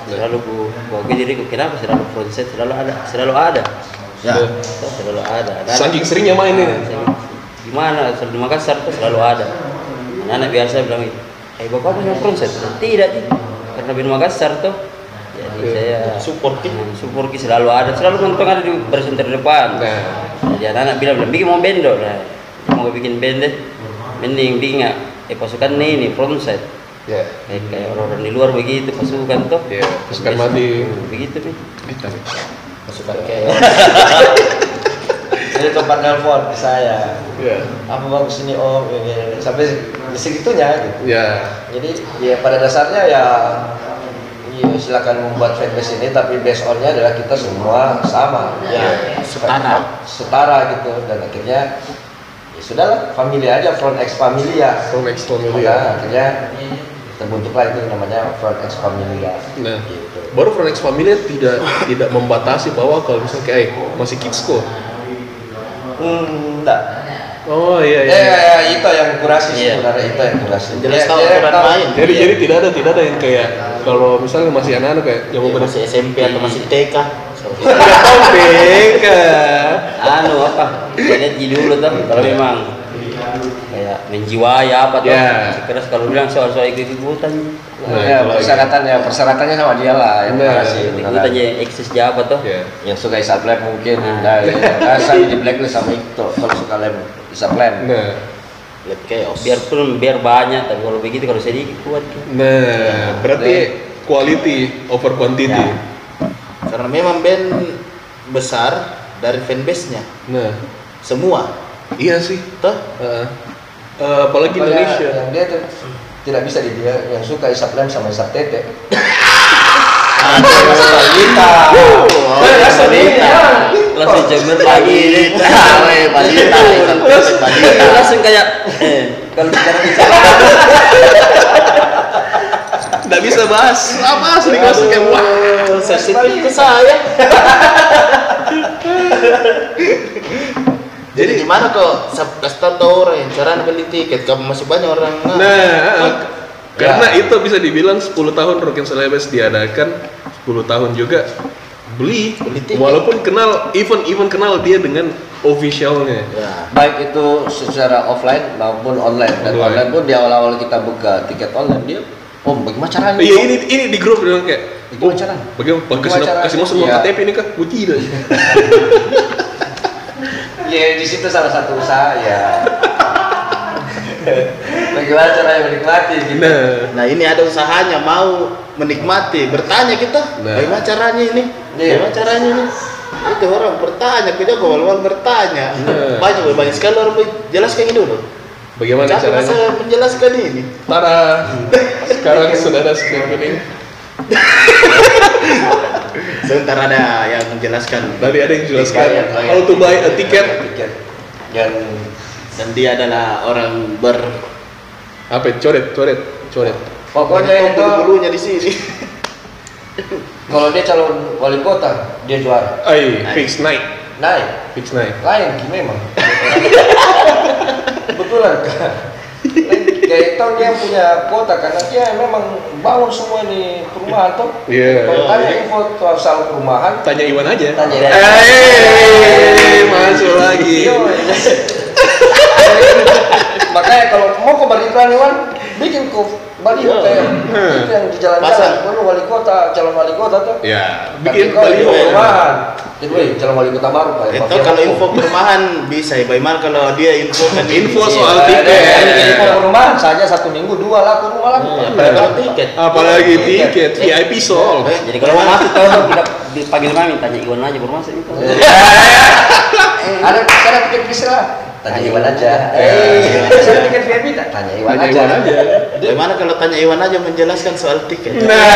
Selalu ku, aku diriku kenapa selalu frontset selalu ada, selalu ada. Ya. Selalu ada. Ada- Saking seringnya main ini. Ah, Gimana? Selalu Makassar tuh selalu ada. Anak-anak biasa bilang, "Eh, bapak punya frontset?" Tidak, tidak. Karena di Makassar tuh. Iya. saya Support Ki. Support Ki selalu ada, selalu nonton ada di baris terdepan. Nah. Jadi anak-anak bilang, bilang bikin mau band dong. Nah, mau bikin band deh. Mending bikin nggak? Eh pasukan nih nih frontside. ya Kayak, kayak orang-orang di luar begitu pasukan tuh. ya pasukan mati Begitu nih. Masukkan chaos. Jadi tempat nelpon ke saya. ya Apa bagus ini om? Ini, ini. Sampai segitunya gitu. ya Jadi ya pada dasarnya ya ya silakan membuat fanbase ini tapi based on-nya adalah kita semua sama Ya, setara. setara gitu dan akhirnya ya sudahlah family aja front X familia Pronex maka Familia akhirnya terbentuklah itu namanya front X familia Nah, gitu baru Fronex Familia tidak tidak membatasi bahwa kalau misalnya kayak eh, masih kids kok. hmm, enggak Oh iya eh iya. ya, itu yang kurasi Iya. sebenarnya itu yang kurasi Jelas Ya, tahu aturan main. Jadi jadi tidak ada tidak ada yang kayak kalau misalnya masih anak-anak kayak yang mau masih SMP atau masih TK. Tidak tahu BK. Anu apa? Saya lihat di dulu tuh kalau memang kayak menjiwai apa tuh. Ya. Keras kalau bilang soal-soal ikut-ikutan. Nah, ya, itu lagi. persyaratannya persyaratannya sama dia lah yang Nah, Ikut-ikutan aja eksis apa tuh. Ya. yang suka isap lab mungkin Nah. nah, ya. saya di blacklist sama itu kalau suka lab isap lab Nah, Lihat chaos. Biarpun biar banyak tapi kalau begitu kalau sedikit kuat. nah berarti quality over quantity. Ya. Karena memang band besar dari fanbase-nya. Nah, Semua. iya sih. Toh? Heeh. Eh, apalagi Pokoknya Indonesia. yang dia tuh tidak bisa di dia yang suka isap lem sama isap tete Balita. Oh, Balita. Langsung jamur lagi. Weh, balita. Balita. Langsung kayak eh kalau sekarang bicara Nggak bisa bahas apa asli langsung kayak wah. Aduh, sensitif ke saya. Jadi gimana kok kasih tahu orang yang cara beli tiket kamu masih banyak orang Nah, karena itu bisa dibilang 10 tahun Rockin Celebes diadakan 10 tahun juga beli, Beli tiket. walaupun kenal even even kenal dia dengan officialnya ya baik itu secara offline maupun online dan Online. online pun di awal-awal kita buka tiket online dia oh bagaimana caranya iya ini ini di grup bilang kayak Bagaimana caranya? bagaimana Bagaimana kasih caranya? kasih masuk nomor Iya. KTP ini kah gue tidak ya di situ salah satu usaha ya. Bagaimana caranya menikmati gitu. Nah, Nah ini ada usahanya mau menikmati bertanya kita Nah. bagaimana caranya ini Iya. bagaimana caranya ini itu orang bertanya kita awal-awal bertanya Nah. banyak banyak sekali orang jelaskan ini dulu bagaimana Capek caranya? saya menjelaskan ini Tara, sekarang sudah ada screen kuning. sebentar ada yang menjelaskan Tadi ada yang jelaskan Bayar, bayar. how to buy a ticket. Tiket. Dan dan dia adalah orang ber Apa? Coret, coret, coret. pokoknya itu bulu-bulunya di sini kalau dia calon wali kota dia juara. Ay, Naik. fix naik, Naik. fix naik. Lain Ki, memang. Betulan kan. Kayak tahu dia punya kota karena dia memang bangun semua di perumahan tuh. Iya. Kalau tanya info soal perumahan, Tanya Iwan aja. Tanya Iwan. Eh, masuk lagi. Iya, Makanya kalau mau ke Barikran Iwan, bikin kok baliho Iya. kayak Hmm. itu yang di jalan-jalan. Kalau wali kota, calon wali kota tuh. Ya, Bikin bikin baliho perumahan. Jadi, weh, calon wali kota baru Pak. itu kalau info perumahan bisa ya bagaimana kalau dia info kan Info Iya, soal tiket. info perumahan saja satu minggu dua laku rumah laku. Iya, apalagi kalau tiket Apalagi Tiket. VIP. Eh, Jadi kalau mau masuk tahu tidak dipanggil mami tanya Iwan aja baru masuk itu. Ada ada tiket bis lah. Tanya Iwan aja. Eh. Eh, tiket VIP tak? Tanya Iwan Tanya aja. Iwan aja. bagaimana kalau tanya Iwan aja menjelaskan soal tiket Nah,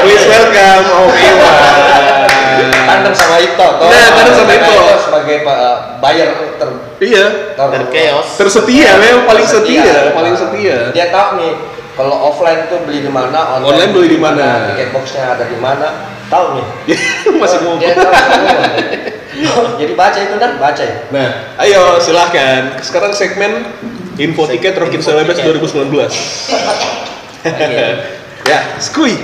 please welcome Om Iwan. Tandem sama Ito. toh. Nah, tandem sama Ito. sebagai uh, buyer ter Iya, ter- terkeos tersetia, memang paling setia, paling setia. Dia tahu nih kalau offline tuh beli di mana, Online beli di mana. tiket boxnya ada di mana, tahu nih. Masih Oh, mau. Dia tahu. Jadi baca itu dan baca ya. Nah, ayo silahkan. Sekarang segmen info tiket Rockin Celebes tiket. 2019. ya, skui.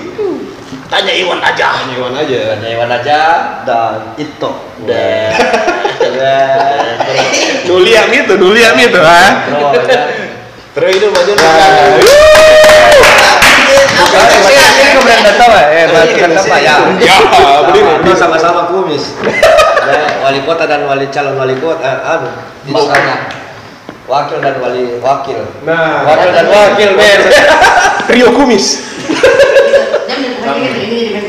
tanya Iwan aja Tanya Iwan aja. Tanya Iwan aja dan itu. Dan Nuliam itu, nuliam itu, ha? terus itu baju kemudian tahu eh batukan apa ya Ya, beli sama-sama kumis Wali kota dan wali calon wali kota eh, anu misalnya wakil dan wali wakil Nah, wakil dan wakil men trio kumis. Ini ini.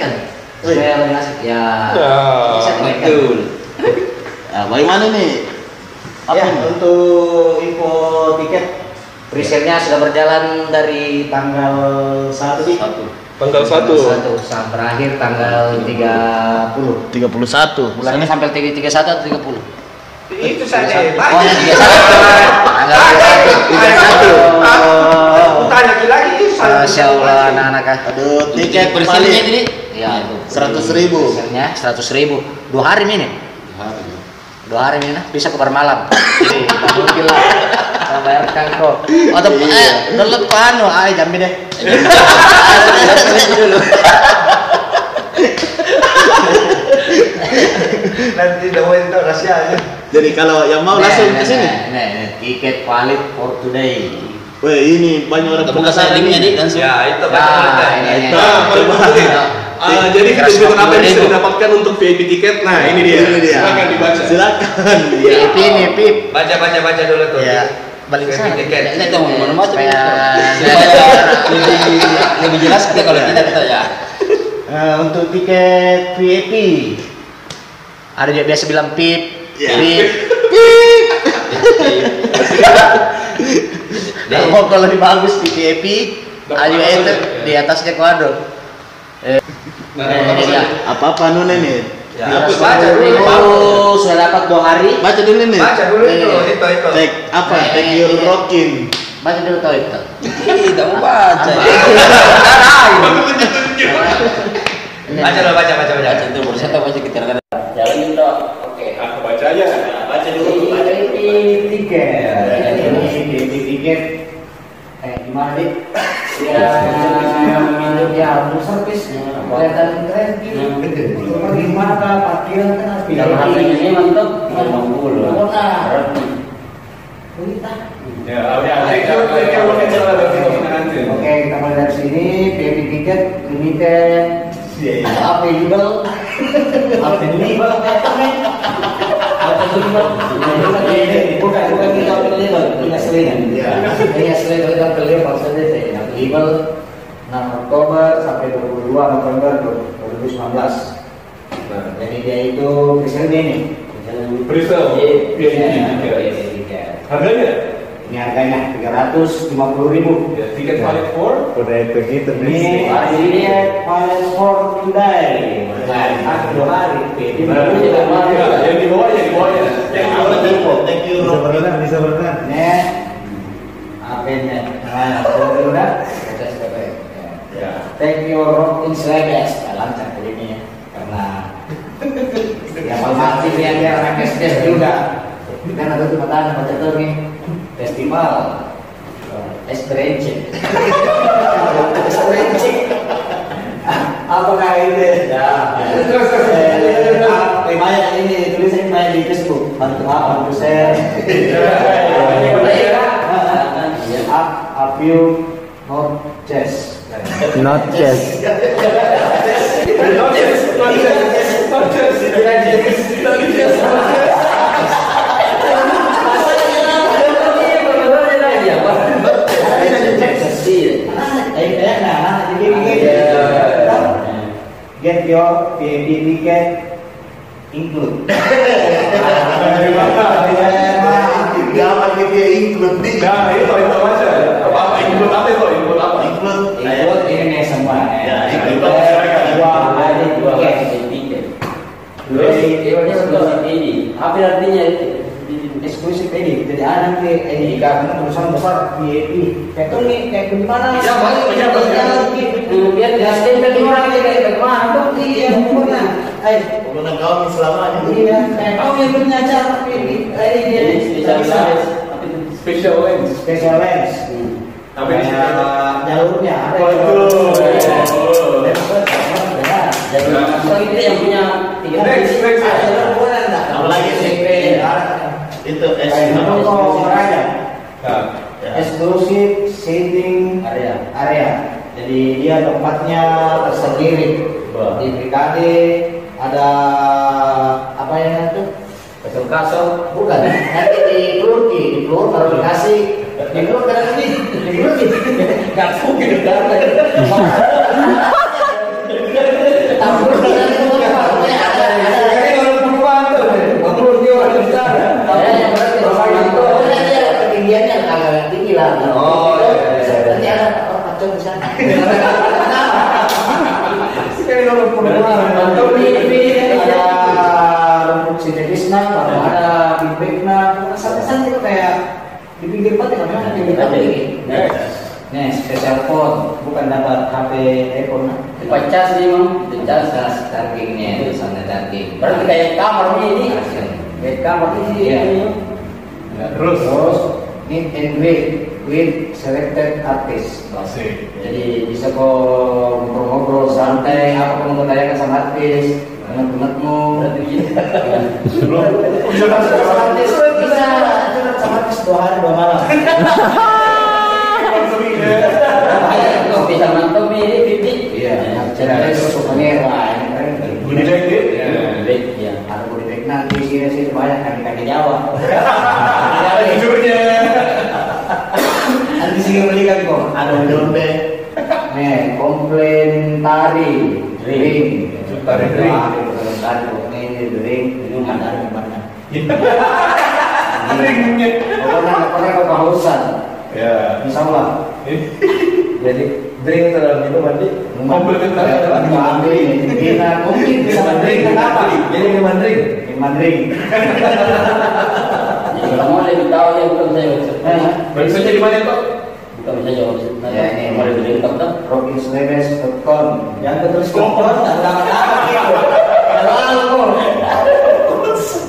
Supaya lebih asik ya. Nah, dimainkan. Betul. nah, bagaimana nih apa Ya, untuk info tiket presale-nya sudah berjalan dari tanggal 1 di Satu. Tanggal 1. 1 sampai berakhir tanggal 30. 31 Bulannya sampai 31 atau 30? itu saja Oh, ya 31. Tanggal 31. Oh. tanya lagi Masya Allah anak-anak ah. aduh tiket paling jadi ya itu. 100 ribu. Presale-nya 100 ribu. Dua hari ini. Dua hari ini nah. bisa ke malam. Jadi mungkin lah. Bayarkan kok. Oh, tapi eh, download ke anu, ay jambi deh. dulu. nanti dawain itu rahasianya jadi kalau yang mau langsung ke sini tiket valid for today. Weh ini banyak orang saya linknya di langsung. ya itu Nah, ini, ini. Nah. Ah, jadi ketentuan apa yang bisa didapatkan untuk VIP tiket? Nah, ini dia. Ini dia. Silakan dibaca. silakan ya VIP nih, VIP. baca baca baca dulu tuh Ya. Balik VIP sana. Ini tuh mau baca Supaya lebih lebih jelas kita kalau tidak kita ya. Eh, untuk tiket VIP ada juga biasa bilang pip, Ya. pip. Kalau kalau lebih bagus VIP, ayo enter di atasnya kuadro. Eh, Nah, eh, apa nune nih ya Apa baca dulu Oh, sudah dapat dua hari. baca dulu nih baca dulu itu Eh. itu itu take apa Eh, take eh, your eh. rockin Baca dulu tahu itu. Tidak mau baca. baca dulu baca baca baca Baca itu baru saya tahu baca kita kan. Jalanin dong. Oke. Nah, baca aja. Baca dulu. Baca tiket. Ini tiket. Eh, gimana dik? Ya, ya, untuk servis. Kelihatan keren. Gimana kak? Parkiran kan harus Kalau harganya ini mantap 50. Nah, Ya, ya, Oke, kita mulai dari sini. VIP tiket limited. Available. Alpenliber Alpenliber bukan bukan kita Alpenliber punya selingan punya selingan kita maksudnya Alpenliber 6 Oktober sampai 22 November 2019 jadi dia itu misalnya ini Presale. Iya, iya. Harganya? ini harganya 350 ribu Ya, tiket valid for? Udah begitu ini dia paling for today nah dua hari jadi Nah, itu ya, yang di bawahnya, di bawahnya. Thank you, thank you, thank you, Bisa berenang, bisa berenang. Nih, apa ini? Nah, sudah udah. Ya. Thank you Rock in Slabes. Nah, lancar kali ini ya. Karena yang mati dia dia orang kes juga. Kan ada tuh mata baca tuh nih festival Estrenche. Estrenche. Apakah itu? Ya. Terus terus. Eh, banyak ini tulisan banyak di Facebook. Bantu apa? Bantu share. Up, up you, not chess. Not chess. Get your VIP ticket include. Gaman nih dia include nih. Nah, itu itu aja. Apa input apa itu? Input apa? Include. Include ini nih semua. Ya, dua dua. Terus, Apa artinya itu? eksklusif ini jadi anak ke ini karena tulisan besar VIP tuh nih kayak gimana Ya, masuk, ya, masuk, ya. Biar dia stempel di orang ini kayak bagaimana dong? iya pokoknya eh Pokoknya kau selamanya. iya kayak kau yang punya tapi ini eh, ini dia spesialis. Special lens. special lens Tapi di sini jalurnya ada Waduh. Jadi so itu yang punya tiga Next, next. ada sih? ada Itu es. kayak itu kok aja Nah, eksklusif seating area. area. Jadi dia tempatnya tersendiri. Di PKD ada apa yang itu? Betul kasar. Bukan, nanti di di Plur baru dikasih. Di Plur kan ini, di Plur di nggak mungkin kan? Kan ada. Nanti ada. Oh, iya, iya, iya. Nanti ada orang kacau di sana. ada rumput sintetisnya, baru ada bibitnya, kesan-kesan itu kayak di pinggir pantai kan memang pinggir pantai ini. Nih, special phone, bukan dapat HP iPhone. Dipacas nih mang. Cas cas chargingnya, itu sana charging. Berarti kayak kamar ini. Kayak kamar ini. Iya. terus. Terus meet and greet with selected artist. Asik. Jadi bisa kok ngobrol-ngobrol santai, apa pun mau tanyakan sama artis, unek-unekmu. Berarti gitu. Sebelum Curhat sama artis bisa artis dua hari dua malam. Bisa mantap ini Bibi. Iya, ceritanya terus souvenir lah, ini keren. Budi Dek, Dek. Baik, ya. Ada budi baik nanti sini sini banyak kaki-kaki Jawa. Jujurnya. Nanti sini belikan kok. Ada Dombe. Nih, komplain tari, ring, Tari ring. tari, komplain ring, ini mana ada mana? Ringnya. Pokoknya nggak pernah kehausan, Ya. insya Allah. Jadi drink dalam itu mandi. Komplementari adalah Nggak ambil ini, kita mungkin bisa drink apa? Jadi minuman drink. Minuman. Jadi kalau mau lebih tahu ya bukan saya maksud. Bisa jadi mana Pak? Bukan bisa jawab maksud. Ya, ini. Mau lebih dari top top. rockinslabes.com Yang terus kompon, jangan gitu. Lalu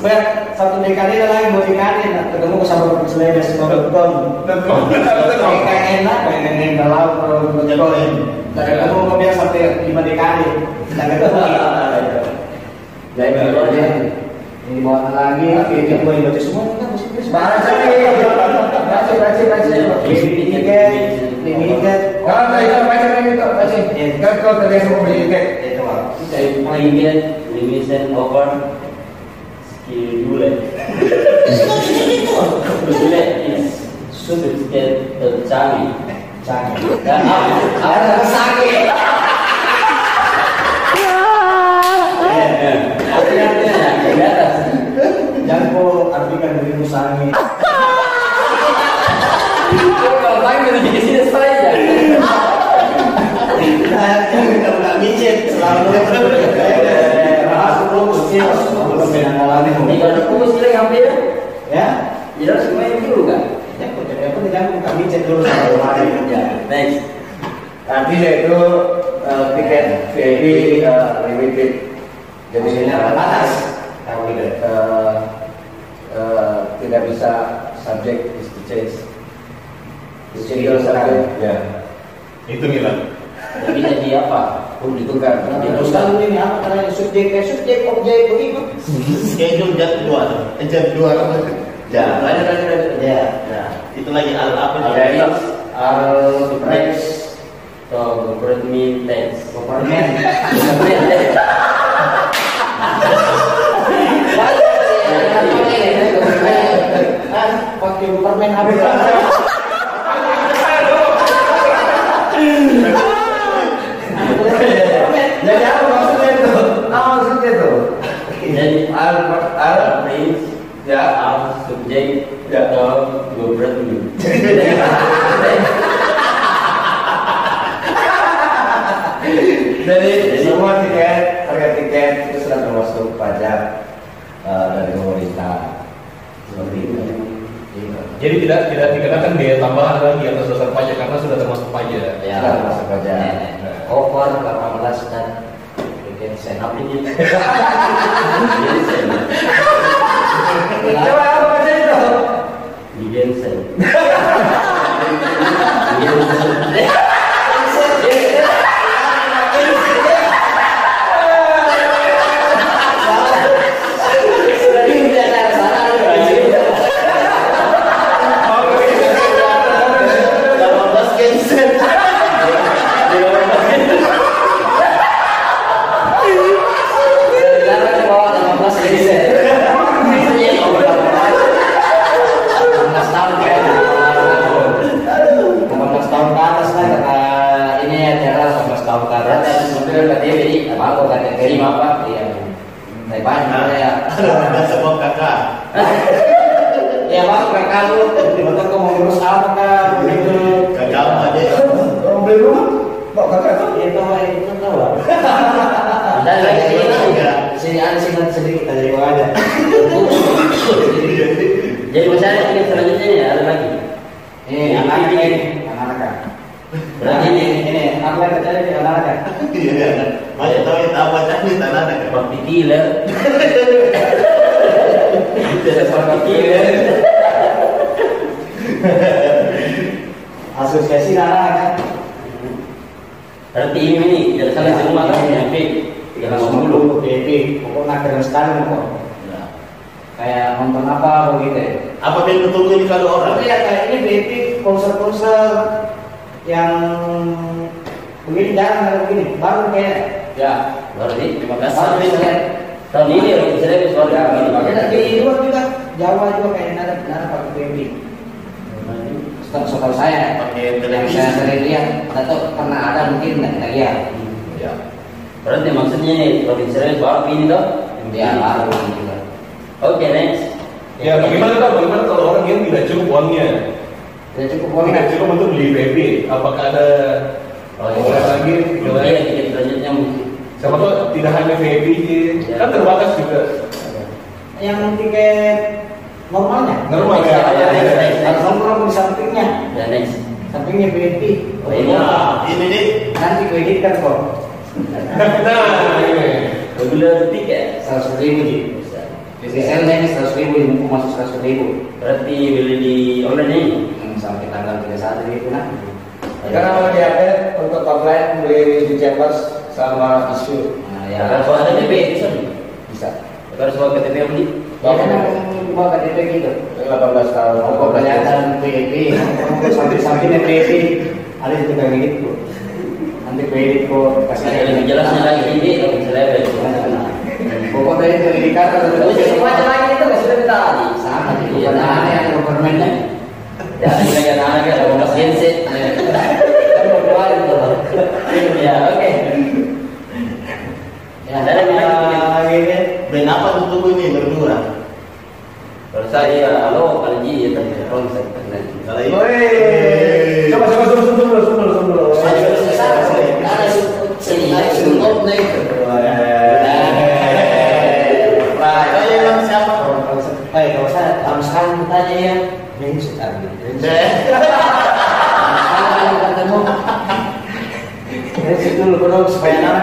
Bayar satu dekade lagi mau dekade, nah, ketemu ke sama rockinslabes.com Dan kau Kayak enak, kayak enak dalam rockinslabes.com Dan ketemu kok biar sampai lima dekade Dan ketemu Ya itu aja Ini bawa lagi, ini gue yang baca semua kan Baca sih, baca, baca, baca Limited, limited Kalau saya baca kan itu, baca. Kan terbiasa mau beli tiket. itu limited over dulu. Dulu is sulit get tercanggih. Canggih. Dan apa? Apa sakit? Artinya di atas. Jangan kau artikan dirimu sangi. Kalau main dari sini saja. Nah, kita udah micet selalu. Ini Ya, jadi main dulu kan? ya kami kemarin. Ya, next. Nanti itu eh, tiket VIP eh, limited. Jadi Maksudnya terbatas. Tidak eh, eh, tidak bisa subject is to change. Subject. Ya. Itu Milan. Jadi jadi apa? Oh, ditukar. Kan ini apa namanya subjek kayak subjek objek begitu. Schedule jam dua, eh, jam dua Ya, lanjut lanjut lanjut. Ya. Nah, itu lagi al apa Ada? X, R, Rex, so government me thanks. Government. Ah, pakai permen habis. Jadi apa maksudnya itu? Apa maksudnya itu? Jadi Al al Prince, ya. R subjek, Ya. atau government me. Jadi semua tiket, harga tiket itu sudah termasuk pajak eh, dari pemerintah. Seperti itu. Iya. Jadi tidak tidak dikenakan biaya tambahan lagi atas dasar pajak karena sudah termasuk pajak. Ya, Sudah termasuk pajak. Over 18 dan bikin sen apa ini? Coba apa itu? Bikin. Bikin. Sekarang di bawah 18 jadi sen. Biasanya over 18 tahun kan. 18 tahun ke atas kan kata ini acara 18 tahun ke atas. Ada mobil KTP jadi apa aku KTP lima apa? Iya. Saya banyak ya. Ada semua kakak. Ya bang, mereka lu tiba-tiba kau mau ngurus apa kan begitu. Kakak apa dia? Mau beli rumah? Kok kakak tuh? Itu itu tahu lah. Dan lagi sini Enggak. Nanti sedikit terima aja. Jadi masih ada tiket selanjutnya ya, ada lagi. Ini anak-anak ini, anak-anak kan. Berarti ini ini apa yang terjadi di anak-anak kan? Iya. Banyak tahu itu apa ada kan? Bang killer. Tidak bang killer. Asosiasi anak-anak kan. Berarti ini ini tidak salah semua kan? Yang fix. Tiga ratus sepuluh. BP, pokoknya keren sekali kok. Kayak nonton apa begitu. ya. Apa yang lu tunggu ini kalau orang? Tapi ya kayak ini BP konser-konser yang begini jarang ada begini. Baru kayak Ya, berarti lima belas baru bisa lihat. tahun ini orang Israel bisa Ya, begini. makanya di luar juga Jawa juga kayak nada nada pakai BP. Setahu saya, Pakai yang saya sering lihat, atau pernah ada mungkin nggak lihat. Ya. Berarti maksudnya orang Israel baru ini toh? Ya baru juga. Oke next. Ya bagaimana kalau bagaimana kalau orang yang tidak cukup uangnya, Ya cukup uang tidak cukup untuk beli PP, apakah ada Oh, iya. lagi? Mungkin Boleh. tiket selanjutnya mungkin. Siapa tahu tidak hanya VIP, Ya. kan terbatas juga. Yang tiket normalnya. Normal ya. Ya, Kalau next. nongkrong di sampingnya, Ya next. sampingnya VIP. Oh, ini. Ini nih. Nanti gue editkan kok. Nah, ini. Regular tiket. Seratus ribu ji. Misalnya ini seratus ribu, mumpung masuk seratus ribu. Berarti beli di online ini. Hmm, sampai tanggal 31 gitu nah. Sekarang mau diupdate untuk offline beli di Chambers sama isu Nah, Ya, ya. kan soal KTP bisa bisa. Kalau soal KTP yang beli. Ya kan bawa KTP gitu. 18 tahun. Pokok kelihatan VIP, sampai sampingnya VIP. Ada juga kayak gitu. Nanti kredit kok kasih Kasih lebih jelasnya lagi ini lebih selebes. Pokoknya itu indikator Tapi semua macam lagi itu nggak sudah kita tadi. sama Iya, bukan nah. aneh yang permennya. Ya, ini lagi anak-anak ya. Kan mau keluar itu. Ya, oke. Ya, ada yang bilang gini. Ben apa tuh tunggu ini berdua? Kalau saya, halo, Pak Haji, ya tadi saya kenal. Kalau ini. Coba coba coba ya, ini sudah Sekarang ketemu. Dulu dulu supaya nama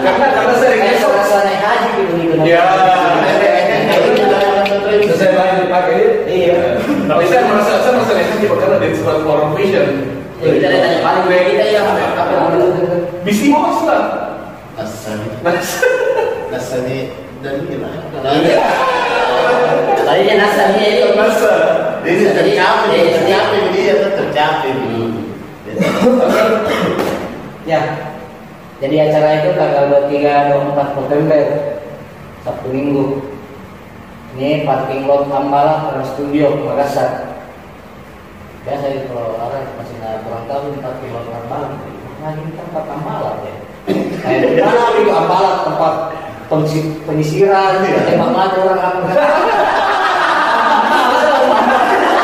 Karena karena sering esok. haji gitu nih. Ya. Selesai banyak dipakai. Iya. Tapi saya merasa saya merasa haji karena dari vision. Ya, kita tanya paling baik kita ya. Apa yang Bisi mau Islam. Asal. Asal ini dan gimana? Tadinya nasa dia itu. Masa. Ini tercapai, tercapai dia tuh tercapai. Ya. Jadi acara itu tanggal 23 24 November Sabtu Minggu. Ini parking lot Ambala Trans Studio Makassar. Biasa itu kalau orang masih nggak kurang tahu ini parking lot Ambala. Nah ini tempat Ambala ya. Nah, di mana itu Ambala tempat penyisiran, tembak mati orang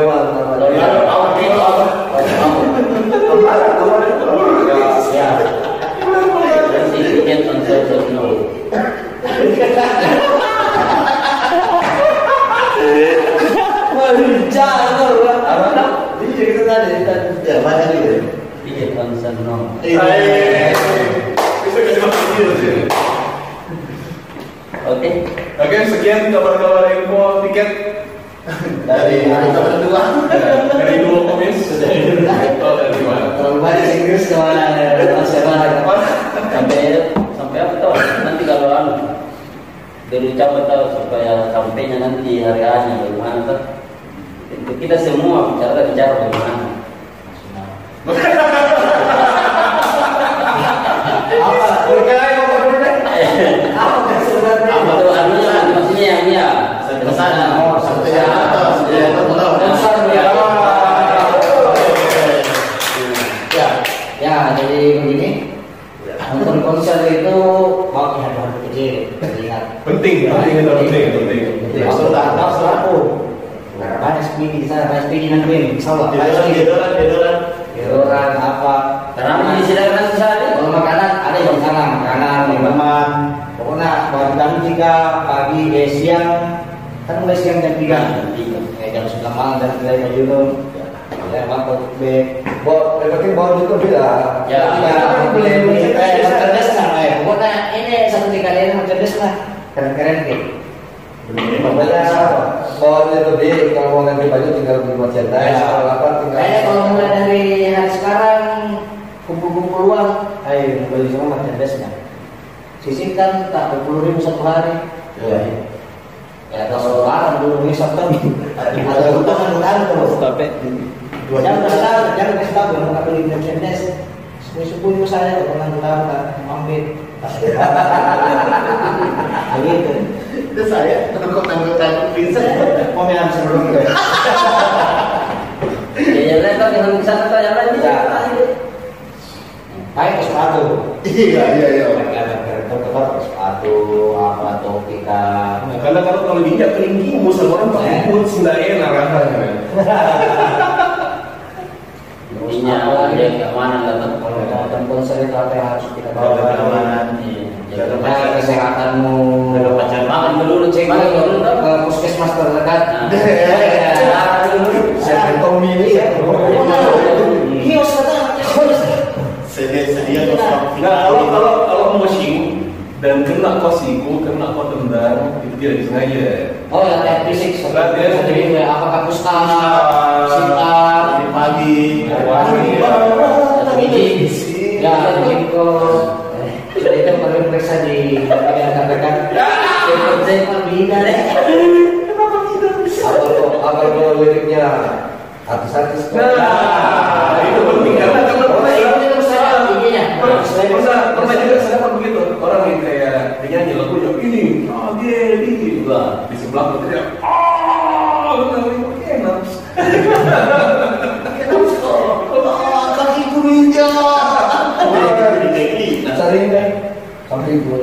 apa? Kalau kalau Certificate on social no. Ya, mana dia? Ticket on social no. Bisa kasih makan kecil sih. Oke. Oke, sekian kabar-kabar info tiket Dari kabar dua. dari dua komis. Oh, dari mana? Terlalu banyak Inggris ke mana masyarakat. Sampai sampai apa tuh? Nanti kalau anu dari ucapan tahu supaya sampainya nanti hari hanya bagaimana tuh? Kita semua bicara bicara bagaimana. Apa? Apa maksudnya? Apa tuh anunya maksudnya yang dia Pesan. Oh, Sampai yang atas. Ya, betul. Besar ya. Ya, ya jadi begini. Nonton konser itu mau lihat hal kecil, lihat. Penting itu penting, penting. Aku tak tahu selaku. Banyak speaking di sana, banyak speaking nanti. Misalnya, Dedoran, dedoran, dedoran. Orang apa? Karena di sini kan bisa Kalau makanan ada yang di sana, makanan, minuman. Pokoknya bahan jika pagi, eh, siang, kan mulai siang jam tiga. Eh, jam sembilan malam jam tiga jam dulu. Ya, mantap. Bawa, penting bawa itu bila. Ya. ya, boleh boleh. Eh, merchandise lah, eh. Pokoknya ini satu tiga ini merchandise lah. Keren-keren deh. Pokoknya itu lebih kalau mau ganti baju tinggal beli merchandise. Ya. Kalau apa tinggal. Kayaknya kalau mulai dari hari sekarang kumpul-kumpul uang, ayo beli semua merchandise-nya. Sisihkan tak 20 ribu satu hari. Ya. Ya kalau larang dulu ini satu ada utang utang terus. Tapi Jangan kasih tahu, jangan kasih tahu kalau nggak beli merchandise. Sepuluh sepuluh saya kalau tahu tak mampir. Begitu. Itu saya takut tanggung tanggung bisa. Mau yang sebelum ya yang lain kan yang bisa kata yang lain bisa. Ke sepatu. Iya, iya, iya. Tetap sepatu apa topi karena kalau kalau diinjak kelingking, musuh orang pakai pun sudah enak rasanya. Intinya ada keamanan tahu. Kalau nonton konser itu apa yang harus kita bawa? keamanan. Iya. Pacar. kesehatanmu. Pacar. Makan dulu cek Makan dulu ke puskesmas terdekat. Nah. Saya ya. Ini harus Sedia sedia kosong. Nah, kalau kalau kalau mau singgung dan kena kau siku, kena kau tendang, itu tidak disengaja. Oh ya, latihan fisik, latihan jadi ya, apakah kampus sitar, pagi, pagi, pagi, ya, pagi, pagi, ya, eh, itu baru periksa di pimpinan KPK. Yang kerja Malbina deh. Apa kok, apa kok liriknya? Artis-artis. Nah, itu penting karena kalau saya, saya pernah juga saya begitu orang yang kayak penyanyi lagu yang ini tragedi lah di sebelah berteriak ah enak enak kaki ku ninja cari deh sampai gue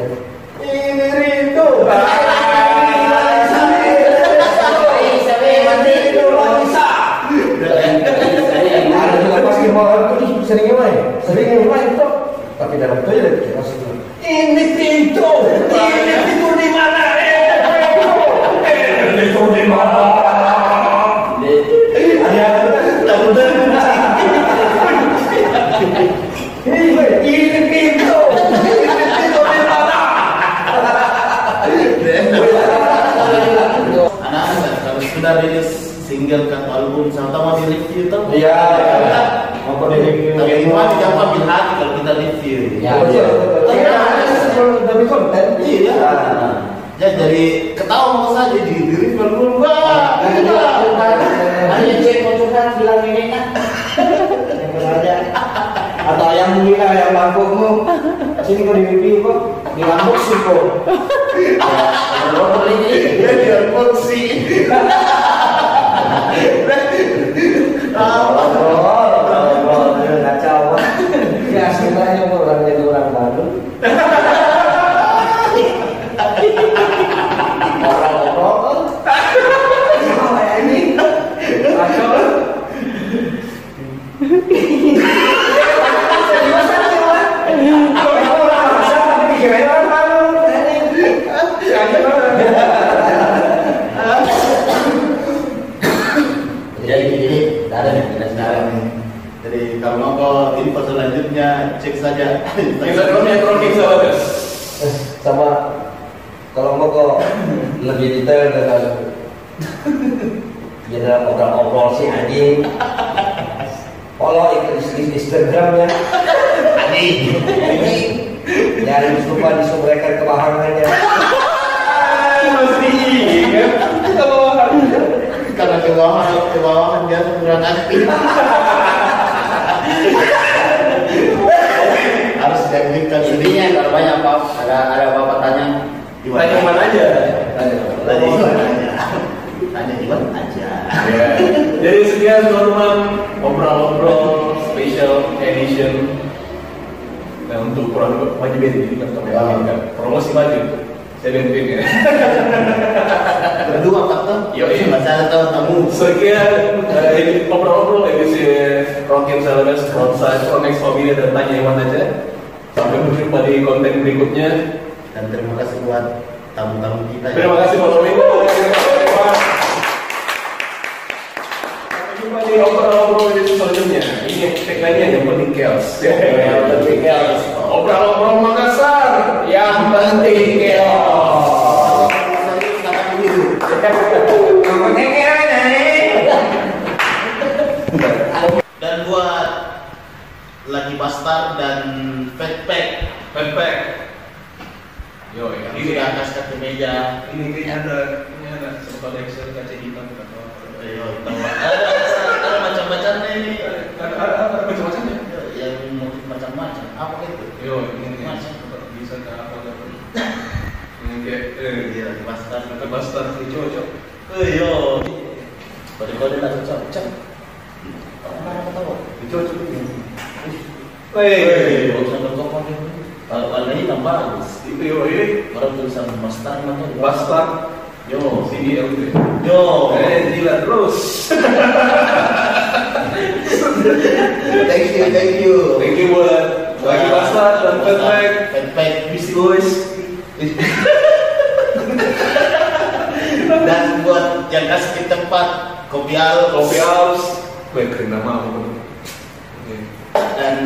Dan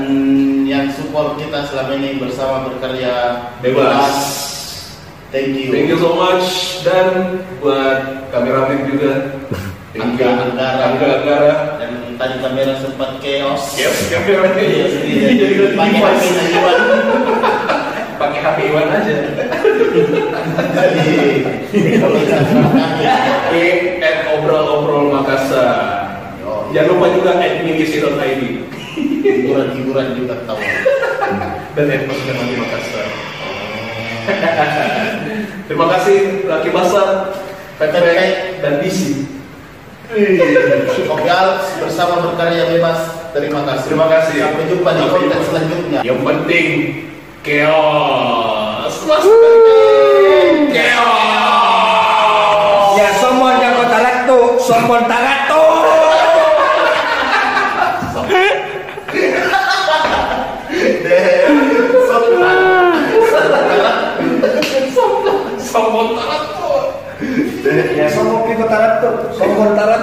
yang support kita selama ini bersama berkarya bebas. Thank you. Thank you so much dan buat kameramen juga. Angga Anggara, Angga Anggara dan tadi kamera sempat chaos. Yep, kamera iya, chaos. Iya, iya. Jadi pakai HP Iwan. pakai HP Iwan aja. Jadi kalau kita Eh, obrol-obrol Makassar. Jangan lupa juga at milisi.id hiburan-hiburan juga tahu. dan at Pasukan Mati Makassar. Terima kasih Laki Basar, Pepe, dan DC. Oke Alex bersama berkarya bebas. Terima kasih. Terima kasih. Sampai jumpa di konten selanjutnya. Yang penting chaos. Mas chaos. Ya somon yang kota raktu, somon tarat তারা তো সম্বল তারা